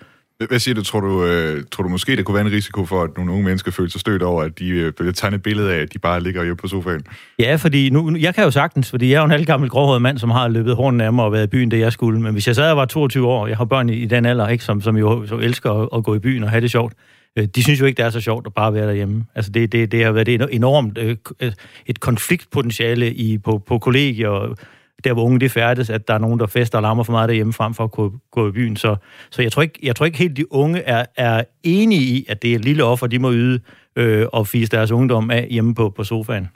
Hvad siger du? Tror du, øh, tror du måske, der kunne være en risiko for, at nogle unge mennesker føler sig stødt over, at de øh, bliver tegnet et billede af, at de bare ligger hjemme på sofaen? Ja, fordi nu, jeg kan jo sagtens, fordi jeg er jo en halvgammel gråhåret mand, som har løbet hornene af mig og været i byen, det jeg skulle. Men hvis jeg sad og var 22 år, jeg har børn i, i den alder, ikke, som, som jo så elsker at, at, gå i byen og have det sjovt, øh, de synes jo ikke, det er så sjovt at bare være derhjemme. Altså det, det, det har været et enormt øh, øh et konfliktpotentiale i, på, på kollegier, der hvor unge de færdes, at der er nogen, der fester og larmer for meget derhjemme, frem for at gå, gå i byen. Så, så jeg, tror ikke, jeg tror ikke helt, de unge er, er enige i, at det er et lille offer, de må yde øh, og fise deres ungdom af hjemme på, på sofaen.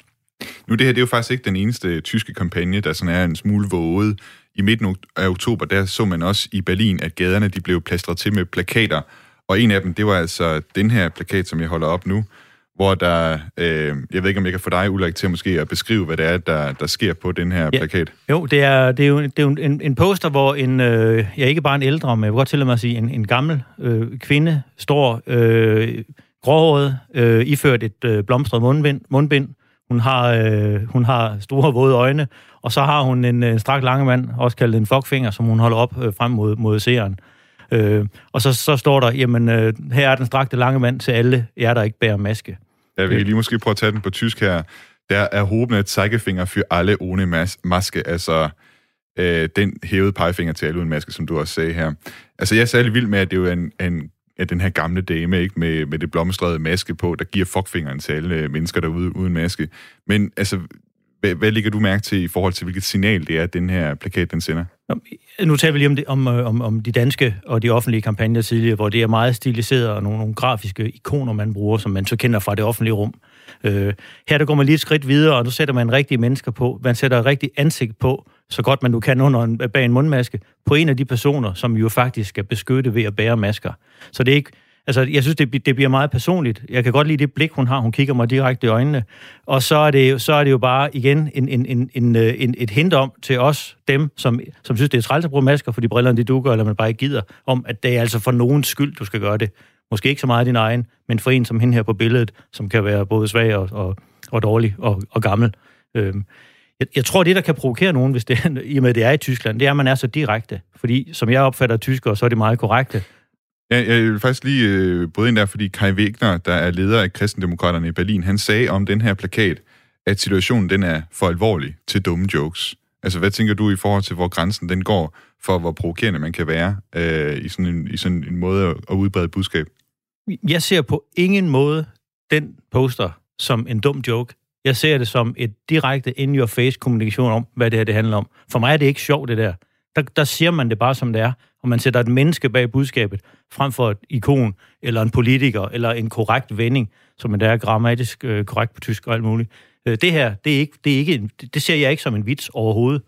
Nu, det her det er jo faktisk ikke den eneste tyske kampagne, der sådan er en smule våget. I midten af oktober, der så man også i Berlin, at gaderne de blev plastret til med plakater. Og en af dem, det var altså den her plakat, som jeg holder op nu, hvor der, øh, jeg ved ikke, om jeg kan få dig, Ulrik, til måske at beskrive, hvad det er, der, der sker på den her ja. plakat. Jo, det er, det er jo, det er jo en, en poster, hvor en, øh, ja, ikke bare en ældre, men jeg vil godt tillade mig at sige, en, en gammel øh, kvinde står øh, gråhåret, øh, iført et øh, blomstret mundbind, mundbind. Hun har, øh, hun har store våde øjne, og så har hun en, en strak lange mand, også kaldet en fuckfinger, som hun holder op øh, frem mod, mod seeren. Øh, og så, så står der, jamen, øh, her er den strakte lange mand til alle jer, der ikke bærer maske. Ja, vi kan lige måske prøve at tage den på tysk her. Der er hoben et Zeigefinger for alle ohne mas- maske, altså øh, den hævede pegefinger til alle uden maske, som du også sagde her. Altså, jeg er særlig vild med, at det er jo en, en ja, den her gamle dame, ikke, med, med det blomstrede maske på, der giver fuckfingeren til alle mennesker derude uden maske. Men altså, hvad, hvad ligger du mærke til i forhold til, hvilket signal det er, at den her plakat den sender? Nu taler vi lige om, det, om, øh, om, om de danske og de offentlige kampagner tidligere, hvor det er meget stiliseret og nogle, nogle grafiske ikoner, man bruger, som man så kender fra det offentlige rum. Øh, her der går man lige et skridt videre, og nu sætter man rigtige mennesker på. Man sætter rigtig ansigt på, så godt man nu kan under en, bag en mundmaske, på en af de personer, som jo faktisk skal beskytte ved at bære masker. Så det er ikke Altså, jeg synes, det, det bliver meget personligt. Jeg kan godt lide det blik, hun har. Hun kigger mig direkte i øjnene. Og så er det, så er det jo bare igen en, en, en, en, øh, en, et hint om til os, dem, som, som synes, det er træls at bruge masker, fordi brillerne de dukker, eller man bare ikke gider, om at det er altså for nogens skyld, du skal gøre det. Måske ikke så meget din egen, men for en som hende her på billedet, som kan være både svag og, og, og dårlig og, og gammel. Øhm, jeg, jeg tror, det, der kan provokere nogen, hvis det, i og med, det er i Tyskland, det er, at man er så direkte. Fordi, som jeg opfatter tyskere, så er det meget korrekte. Ja, jeg vil faktisk lige øh, bryde ind der, fordi Kai Wegner, der er leder af kristendemokraterne i Berlin, han sagde om den her plakat, at situationen den er for alvorlig til dumme jokes. Altså, hvad tænker du i forhold til, hvor grænsen den går for, hvor provokerende man kan være øh, i, sådan en, i sådan en måde at, at udbrede budskab? Jeg ser på ingen måde den poster som en dum joke. Jeg ser det som et direkte in-your-face kommunikation om, hvad det her det handler om. For mig er det ikke sjovt, det der. Der, der siger man det bare, som det er og man sætter et menneske bag budskabet, frem for et ikon, eller en politiker, eller en korrekt vending, som er grammatisk øh, korrekt på tysk og alt muligt. Øh, det her, det, er ikke, det, er ikke en, det ser jeg ikke som en vits overhovedet.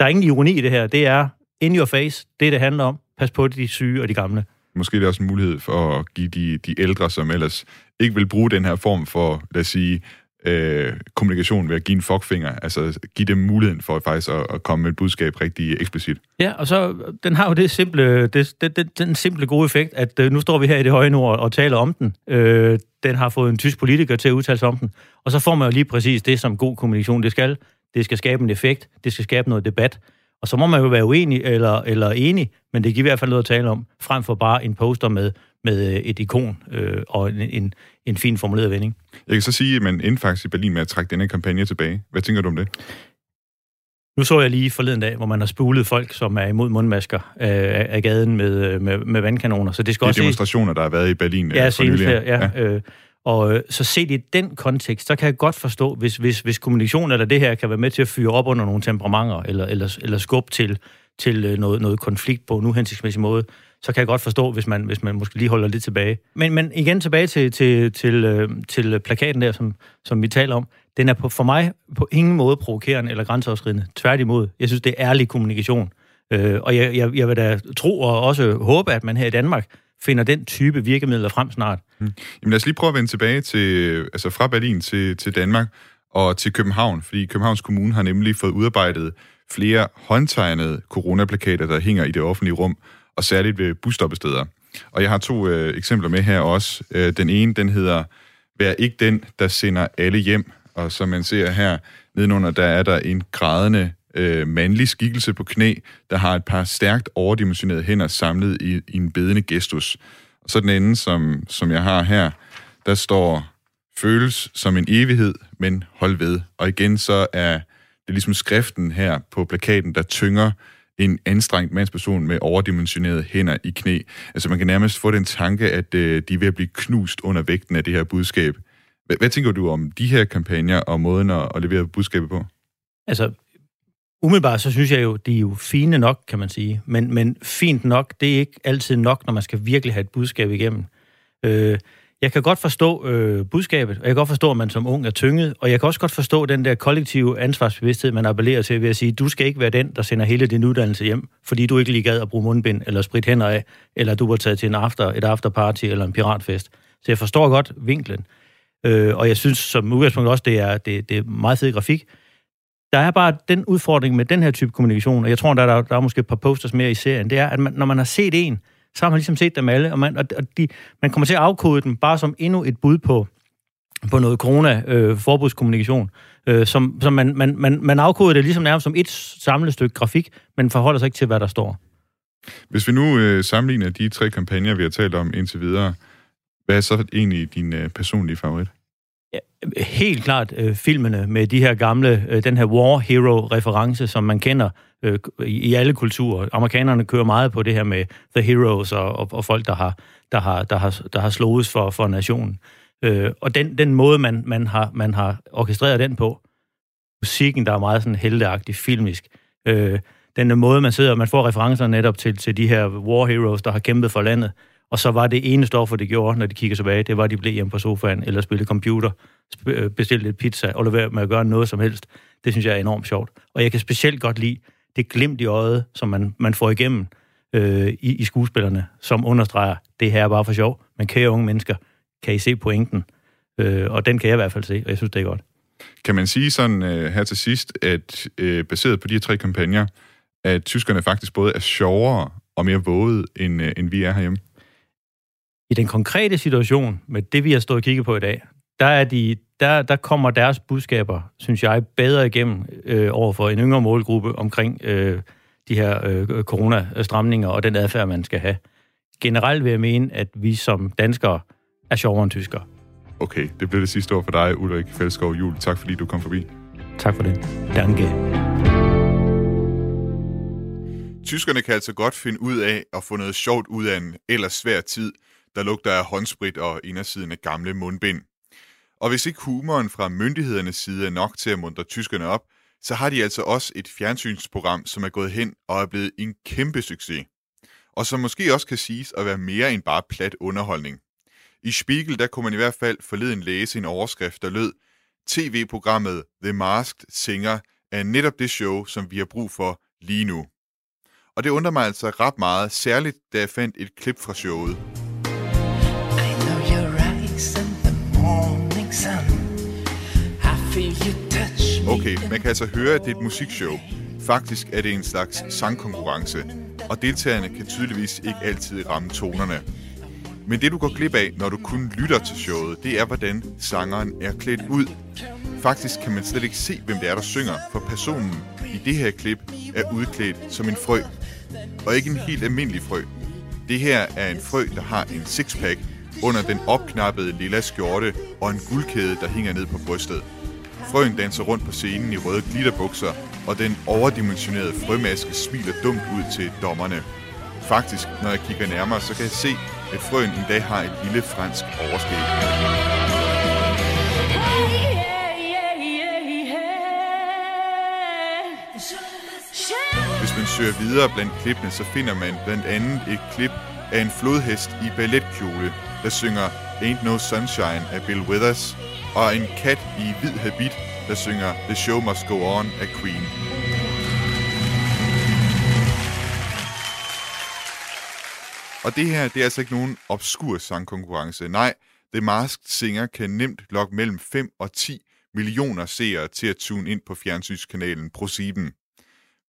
Der er ingen ironi i det her. Det er in your face, det det handler om. Pas på de syge og de gamle. Måske er det også en mulighed for at give de, de ældre, som ellers ikke vil bruge den her form for, lad os sige, øh, kommunikation ved at give en fuckfinger. Altså give dem muligheden for faktisk at, at komme med et budskab rigtig eksplicit. Ja, og så den har jo det simple, det, det, det, den simple gode effekt, at øh, nu står vi her i det høje nord og taler om den. Øh, den har fået en tysk politiker til at udtale sig om den. Og så får man jo lige præcis det, som god kommunikation det skal. Det skal skabe en effekt, det skal skabe noget debat. Og så må man jo være uenig eller, eller enig, men det giver i hvert fald noget at tale om, frem for bare en poster med, med øh, et ikon øh, og en, en, en fin formuleret vending. Jeg kan så sige, at man endte faktisk i Berlin med at trække denne kampagne tilbage. Hvad tænker du om det? Nu så jeg lige forleden dag, hvor man har spulet folk, som er imod mundmasker øh, af gaden med, øh, med, med vandkanoner. Så det skal De også demonstrationer, der har været i Berlin. Ja, øh, senest her, ja. Øh, og øh, så set i den kontekst, så kan jeg godt forstå, hvis, hvis, hvis kommunikation eller det her kan være med til at fyre op under nogle temperamenter, eller, eller, eller skubbe til, til øh, noget, noget konflikt på en uhensigtsmæssig måde, så kan jeg godt forstå, hvis man, hvis man måske lige holder lidt tilbage. Men, men igen tilbage til, til, til, øh, til plakaten der, som, som vi taler om. Den er på, for mig på ingen måde provokerende eller grænseoverskridende. Tværtimod. Jeg synes, det er ærlig kommunikation. Øh, og jeg, jeg, jeg vil da tro og også håbe, at man her i Danmark finder den type virkemidler frem snart. Mm. Jamen lad os lige prøve at vende tilbage til, altså fra Berlin til, til Danmark og til København, fordi Københavns Kommune har nemlig fået udarbejdet flere håndtegnede coronaplakater, der hænger i det offentlige rum, og særligt ved busstoppesteder. Og jeg har to øh, eksempler med her også. Øh, den ene, den hedder, vær ikke den, der sender alle hjem. Og som man ser her nedenunder, der er der en grædende øh, mandlig skikkelse på knæ, der har et par stærkt overdimensionerede hænder samlet i, i en bedende gestus. Og så den anden, som, som jeg har her, der står, føles som en evighed, men hold ved. Og igen så er det ligesom skriften her på plakaten, der tynger en anstrengt mandsperson med overdimensionerede hænder i knæ. Altså man kan nærmest få den tanke, at øh, de er ved at blive knust under vægten af det her budskab. Hvad, hvad tænker du om de her kampagner og måden at, at levere budskabet på? Altså, umiddelbart så synes jeg jo, de er jo fine nok, kan man sige. Men, men fint nok, det er ikke altid nok, når man skal virkelig have et budskab igennem. Øh, jeg kan godt forstå øh, budskabet, og jeg kan godt forstå, at man som ung er tynget, og jeg kan også godt forstå den der kollektive ansvarsbevidsthed, man appellerer til ved at sige, du skal ikke være den, der sender hele din uddannelse hjem, fordi du ikke lige gad at bruge mundbind eller sprit hænder af, eller du var taget til en after, et afterparty eller en piratfest. Så jeg forstår godt vinklen. Øh, og jeg synes som udgangspunkt også, det er, det, det er meget fed grafik. Der er bare den udfordring med den her type kommunikation, og jeg tror, der er, der er måske et par posters mere i serien, det er, at man, når man har set en, så har man ligesom set dem alle, og man, og de, man kommer til at afkode dem bare som endnu et bud på, på noget corona-forbudskommunikation, øh, øh, som, som man, man, man, man afkoder det ligesom nærmest som et samlet stykke grafik, men forholder sig ikke til, hvad der står. Hvis vi nu øh, sammenligner de tre kampagner, vi har talt om indtil videre, hvad er så egentlig din øh, personlige favorit? Helt klart øh, filmene med de her gamle, øh, den her war hero-reference, som man kender øh, i, i alle kulturer. Amerikanerne kører meget på det her med the heroes og, og, og folk, der har, der har, der har, der har slået for, for nationen. Øh, og den, den måde, man, man, har, man har orkestreret den på, musikken, der er meget sådan heldeagtig, filmisk, øh, den måde, man sidder, man får referencer netop til, til de her war heroes, der har kæmpet for landet, og så var det ene stoffer, det gjorde, når de kigger tilbage, det var, at de blev hjemme på sofaen, eller spillede computer, øh, bestilte lidt pizza, og lade være med at gøre noget som helst. Det synes jeg er enormt sjovt. Og jeg kan specielt godt lide det glimt i øjet, som man, man får igennem øh, i, i skuespillerne, som understreger, det her er bare for sjov, men kære unge mennesker, kan I se pointen? Øh, og den kan jeg i hvert fald se, og jeg synes, det er godt. Kan man sige sådan øh, her til sidst, at øh, baseret på de her tre kampagner, at tyskerne faktisk både er sjovere og mere våget, end, øh, end vi er herhjemme? I den konkrete situation, med det vi har stået og kigget på i dag, der, er de, der, der kommer deres budskaber, synes jeg, bedre igennem øh, over for en yngre målgruppe omkring øh, de her øh, coronastramninger og den adfærd, man skal have. Generelt vil jeg mene, at vi som danskere er sjovere end tyskere. Okay, det blev det sidste ord for dig, Ulrik Fældskov Jul. Tak fordi du kom forbi. Tak for det. Danke. Tyskerne kan altså godt finde ud af at få noget sjovt ud af en ellers svær tid, der lugter af håndsprit og indersiden af gamle mundbind. Og hvis ikke humoren fra myndighedernes side er nok til at muntre tyskerne op, så har de altså også et fjernsynsprogram, som er gået hen og er blevet en kæmpe succes. og som måske også kan siges at være mere end bare plat underholdning. I Spiegel der kunne man i hvert fald forleden læse en overskrift, der lød, TV-programmet The Masked Singer er netop det show, som vi har brug for lige nu. Og det undrer mig altså ret meget, særligt da jeg fandt et klip fra showet. Okay, man kan altså høre, at det er et musikshow. Faktisk er det en slags sangkonkurrence, og deltagerne kan tydeligvis ikke altid ramme tonerne. Men det du går glip af, når du kun lytter til showet, det er, hvordan sangeren er klædt ud. Faktisk kan man slet ikke se, hvem det er, der synger, for personen i det her klip er udklædt som en frø. Og ikke en helt almindelig frø. Det her er en frø, der har en sixpack under den opknappede lilla skjorte og en guldkæde, der hænger ned på brystet. Frøen danser rundt på scenen i røde glitterbukser, og den overdimensionerede frømaske smiler dumt ud til dommerne. Faktisk, når jeg kigger nærmere, så kan jeg se, at frøen en dag har et lille fransk overskæg. Hvis man søger videre blandt klippene, så finder man blandt andet et klip af en flodhest i balletkjole, der synger Ain't No Sunshine af Bill Withers, og en kat i hvid habit, der synger The Show Must Go On af Queen. Og det her, det er altså ikke nogen obskur sangkonkurrence. Nej, The Masked Singer kan nemt lokke mellem 5 og 10 millioner seere til at tune ind på fjernsynskanalen ProSieben.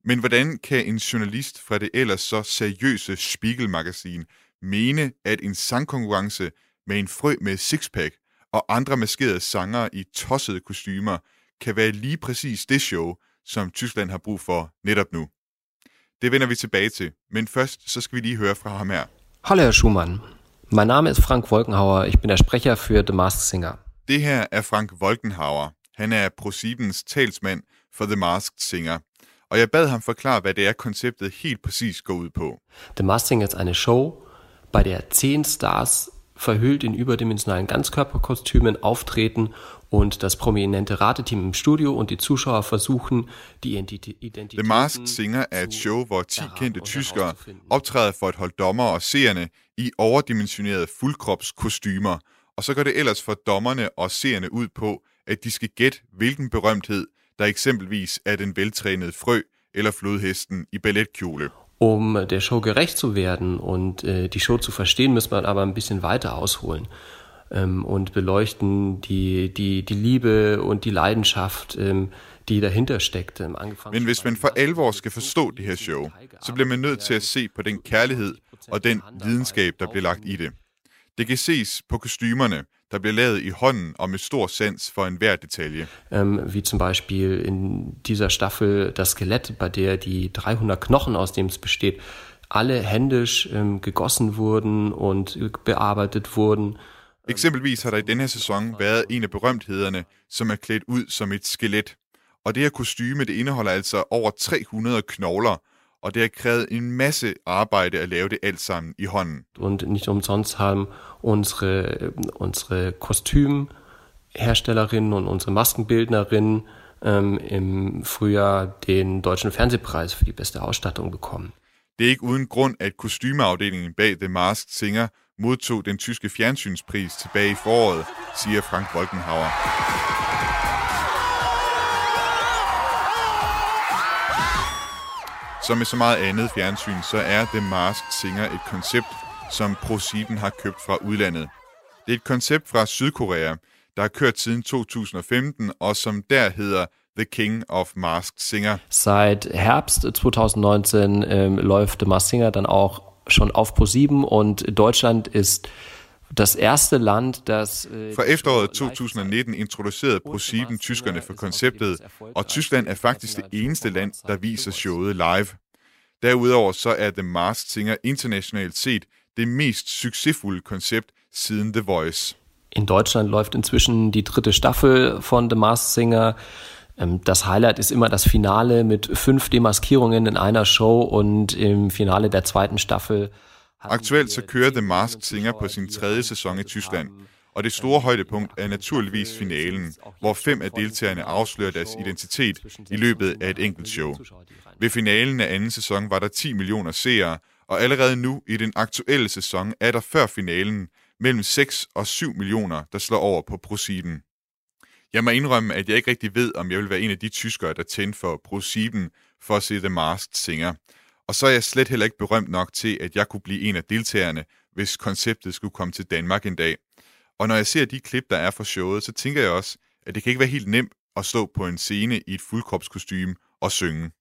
Men hvordan kan en journalist fra det ellers så seriøse Spiegel-magasin mene, at en sangkonkurrence med en frø med sixpack og andre maskerede sangere i tossede kostymer kan være lige præcis det show, som Tyskland har brug for netop nu. Det vender vi tilbage til, men først så skal vi lige høre fra ham her. Hallo Herr Schumann, mein Name ist Frank Wolkenhauer, ich bin der Sprecher für The Masked Singer. Det her er Frank Wolkenhauer. Han er ProSiebens talsmand for The Masked Singer. Og jeg bad ham forklare, hvad det er, konceptet helt præcis går ud på. The Masked Singer ist eine Show, bei der zehn Stars verhüllt in überdimensionalen Ganzkörperkostümen auftreten und das prominente Rateteam im Studio und die Zuschauer versuchen, die Identität. The Masked Singer er et show, hvor 10 kendte tyskere optræder for at holde dommer og seerne i overdimensionerede fuldkropskostymer, og så går det ellers for dommerne og seerne ud på, at de skal gætte, hvilken berømthed, der eksempelvis er den veltrænede frø eller flodhesten i balletkjole. Um der Show gerecht zu werden und äh, die Show zu verstehen, muss man aber ein bisschen weiter ausholen ähm, und beleuchten die, die, die Liebe und die Leidenschaft, ähm, die dahinter steckt. Ähm, Men hvis man for alvor skal forstå det her show, så bliver man nødt til at se på den kærlighed og den videnskab, der bliver lagt i det. Det kan ses på kostymerne, der bliver lavet i hånden og med stor sans for enhver detalje. Ähm, wie zum Beispiel in dieser Staffel das Skelett, bei der die 300 Knochen, aus dem es besteht, alle händisch ähm, gegossen wurden und bearbeitet wurden. Eksempelvis har der i denne her sæson været en af berømthederne, som er klædt ud som et skelet. Og det her kostyme, det indeholder altså over 300 knogler, og det har krævet en masse arbejde at lave det alt sammen i hånden. Und nicht umsonst haben unsere, unsere Kostümherstellerinnen und unsere Maskenbildnerinnen ähm, im Frühjahr den Deutschen Fernsehpreis für die beste Ausstattung bekommen. Det er ikke uden grund, at kostymeafdelingen bag The Masked Singer modtog den tyske fjernsynspris tilbage i foråret, siger Frank Wolkenhauer. Som med så meget andet fjernsyn, så er The Masked Singer et koncept, som ProSieben har købt fra udlandet. Det er et koncept fra Sydkorea, der har kørt siden 2015, og som der hedder The King of Masked Singer. Seit Herbst 2019 ähm, läuft The Masked Singer dann auch schon auf ProSieben und Deutschland ist das erste land, das... Fra efteråret 2019 introducerede ProSieben tyskerne for konceptet, og Tyskland er faktisk det eneste land, der viser showet live. Derudover så er The Masked Singer internationalt set det mest succesfulde koncept siden The Voice. In Deutschland läuft inzwischen die dritte Staffel von The Masked Singer. Ähm, das Highlight ist immer das Finale mit fünf Demaskierungen in einer Show und im Finale der zweiten Staffel Aktuelt så kører The Masked Singer på sin tredje sæson i Tyskland, og det store højdepunkt er naturligvis finalen, hvor fem af deltagerne afslører deres identitet i løbet af et enkelt show. Ved finalen af anden sæson var der 10 millioner seere, og allerede nu i den aktuelle sæson er der før finalen mellem 6 og 7 millioner, der slår over på ProSieben. Jeg må indrømme, at jeg ikke rigtig ved, om jeg vil være en af de tyskere, der tændte for ProSieben for at se The Masked Singer. Og så er jeg slet heller ikke berømt nok til, at jeg kunne blive en af deltagerne, hvis konceptet skulle komme til Danmark en dag. Og når jeg ser de klip, der er fra showet, så tænker jeg også, at det kan ikke være helt nemt at stå på en scene i et fuldkropskostyme og synge.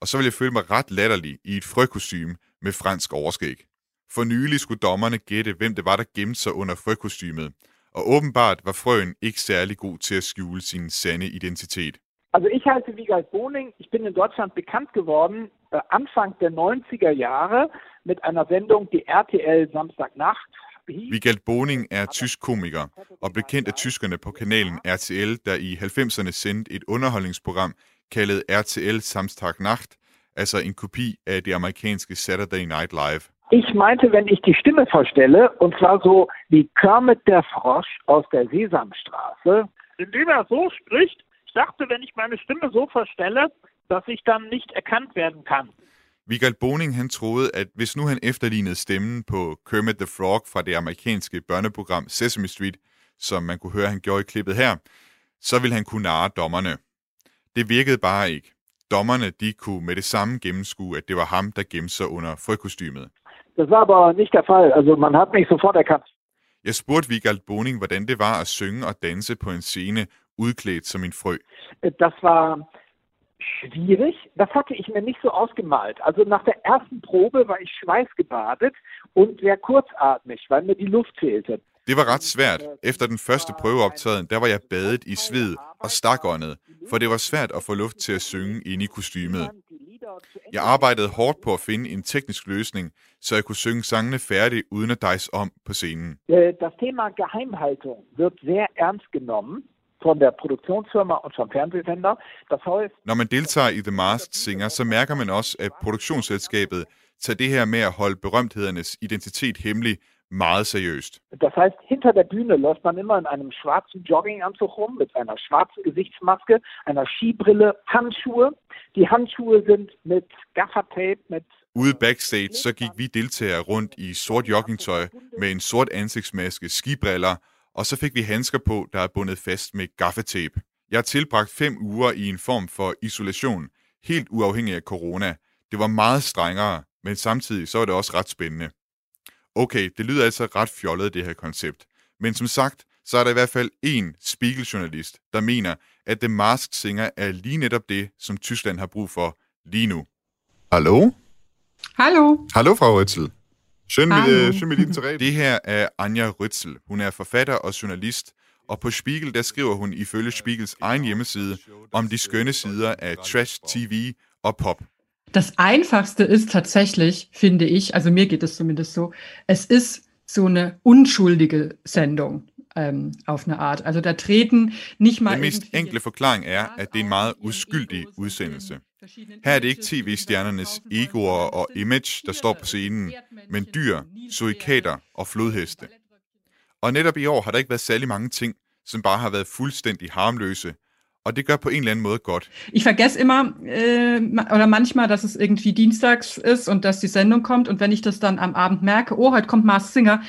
Og så vil jeg føle mig ret latterlig i et frøkostyme med fransk overskæg. For nylig skulle dommerne gætte, hvem det var, der gemte sig under frøkostymet. Og åbenbart var frøen ikke særlig god til at skjule sin sande identitet. Also ich heiße Wiegald Boning. Ich bin in Deutschland bekannt geworden Anfang der 90er Jahre mit einer Sendung, die RTL Samstagnacht Vigald Boning er tysk komiker og blev kendt af tyskerne på kanalen RTL, der i 90'erne sendte et underholdningsprogram kaldet RTL Samstagnacht, altså en kopi af det amerikanske Saturday Night Live. Ich meinte, wenn ich die Stimme verstelle, und zwar so wie Kermit der Frosch aus der Sesamstraße. Indem er so spricht, ich dachte, wenn ich meine Stimme so verstelle, dass ich dann nicht erkannt werden kann. Vigald Boning han troede, at hvis nu han efterlignede stemmen på Kermit the Frog fra det amerikanske børneprogram Sesame Street, som man kunne høre, han gjorde i klippet her, så ville han kunne narre dommerne. Det virkede bare ikke. Dommerne de kunne med det samme gennemskue, at det var ham, der gemte sig under frøkostymet. Das war aber nicht der Fall. Also man hat mich sofort erkannt. Jeg spurgte Vigald Boning, hvordan det var at synge og danse på en scene udklædt som en frø. Das war schwierig. Das hatte ich mir nicht so ausgemalt. Also nach der ersten Probe war ich schweißgebadet und sehr kurzatmig, weil mir die Luft fehlte. Det var ret svært. Efter den første prøveoptræden, der var jeg badet i sved og stakåndet, for det var svært at få luft til at synge inde i kostymet. Jeg arbejdede hårdt på at finde en teknisk løsning, så jeg kunne synge sangene færdig uden at dejse om på scenen. Äh, Das Thema Geheimhaltung wird sehr ernst genommen von der Produktionsfirma und vom Fernsehsender. Das heißt, Når man deltager i The Masked Singer, så mærker man også, at produktionsselskabet tager det her med at holde berømthedernes identitet hemmelig meget seriøst. Das heißt, hinter der Bühne läuft man immer in einem schwarzen Jogginganzug rum mit einer schwarzen Gesichtsmaske, einer Skibrille, Handschuhe. Die Handschuhe sind mit Gaffertape, mit Ude backstage, så gik vi deltagere rundt i sort joggingtøj med en sort ansigtsmaske, skibriller, og så fik vi handsker på, der er bundet fast med gaffetape. Jeg har tilbragt fem uger i en form for isolation, helt uafhængig af corona. Det var meget strengere, men samtidig så var det også ret spændende. Okay, det lyder altså ret fjollet, det her koncept. Men som sagt, så er der i hvert fald en spiegeljournalist, der mener, at The Masked Singer er lige netop det, som Tyskland har brug for lige nu. Hallo? Hallo. Hallo, Frau Rützel. Schön, mit, schön mit Ihnen zu reden. Det her er Anja Rützel. Hun er forfatter og journalist, og på Spiegel, der skriver hun ifølge Spiegels egen hjemmeside om de skønne sider af trash TV og pop. Das Einfachste ist tatsächlich, finde ich, also mir geht es zumindest so, es ist so eine unschuldige Sendung ähm, auf eine Art. Also da treten nicht mal Den mest enkle forklaring er, at det er en meget uskyldig udsendelse. Her er det ikke tv-stjernernes egoer og image, der står på scenen, men dyr, surikater og flodheste. Og netop i år har der ikke været særlig mange ting, som bare har været fuldstændig harmløse, og det gør på en eller anden måde godt. Ich vergesse immer äh, oder manchmal, dass es irgendwie dienstags ist und dass die Sendung kommt. Und wenn ich das dann am Abend merke, oh, heute kommt Mars Singer,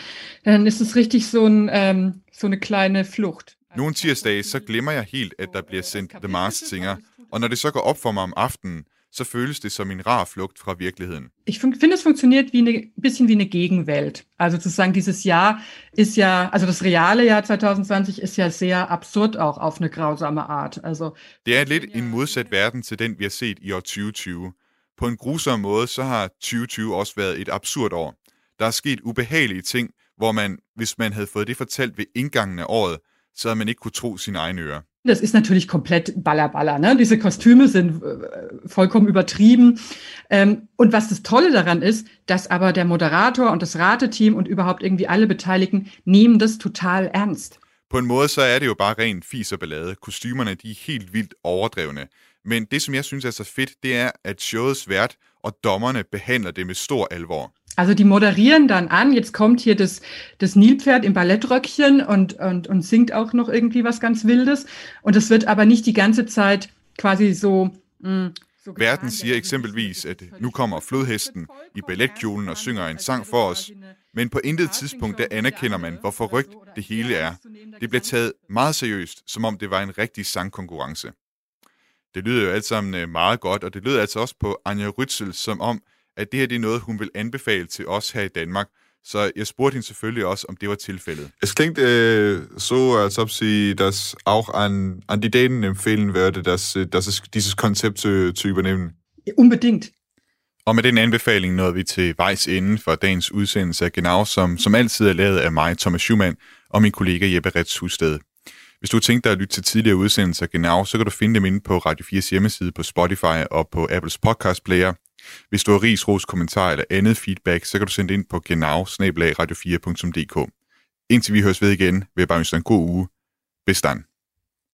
dann ist es richtig so, ein, ähm, so eine kleine Flucht. Nogle tirsdage, så glemmer jeg helt, at der bliver sendt The Masked Singer, og når det så går op for mig om aftenen, så føles det som en rar flugt fra virkeligheden. Ich finde, es funktioniert wie eine bisschen wie eine Gegenwelt. Also zu sagen, dieses Jahr ist ja, also das reale Jahr 2020 ist ja sehr absurd auch auf eine grausame Art. Also Det er lidt en modsat verden til den, vi har set i år 2020. På en grusom måde, så har 2020 også været et absurd år. Der er sket ubehagelige ting, hvor man, hvis man havde fået det fortalt ved indgangen af året, så havde man ikke kunne tro sine egne ører. Das ist natürlich komplett ballerballer. Ne? Diese Kostüme sind äh, vollkommen übertrieben. Ähm, und was das Tolle daran ist, dass aber der Moderator und das Rateteam und überhaupt irgendwie alle Beteiligten nehmen das total ernst. På en måde, så er det jo bare ren fis og ballade. Kostymerne, de er helt vildt overdrevne. Men det, som jeg synes er så fedt, det er, at showets vært og dommerne behandler det med stor alvor. Also die moderieren dann an, jetzt kommt hier das, das Nilpferd im Ballettröckchen und, und, und singt auch noch irgendwie was ganz Wildes. Und es wird aber nicht die ganze Zeit quasi so mh, Verden siger eksempelvis, at nu kommer flodhesten i balletkjolen og synger en sang for os, men på intet tidspunkt der anerkender man, hvor forrygt det hele er. Det bliver taget meget seriøst, som om det var en rigtig sangkonkurrence. Det lyder jo alt sammen øh, meget godt, og det lyder altså også på Anja Rytzel, som om, at det her det er noget, hun vil anbefale til os her i Danmark. Så jeg spurgte hende selvfølgelig også, om det var tilfældet. Es klingt äh, so, als ob Sie das auch an, an die Dänen empfehlen würde, dass, äh, dass es dieses Konzept zu, zu übernehmen. Unbedingt. Og med den anbefaling nåede vi til vejs ende for dagens udsendelse af Genau, som, som altid er lavet af mig, Thomas Schumann, og min kollega Jeppe Rets Husted. Hvis du har tænkt dig at lytte til tidligere udsendelser af Genau, så kan du finde dem inde på Radio 4's hjemmeside på Spotify og på Apples podcast player. Hvis du har ris, ros, kommentar eller andet feedback, så kan du sende det ind på genau radio4.dk. Indtil vi høres ved igen, vil jeg bare ønske dig en god uge. Bestand.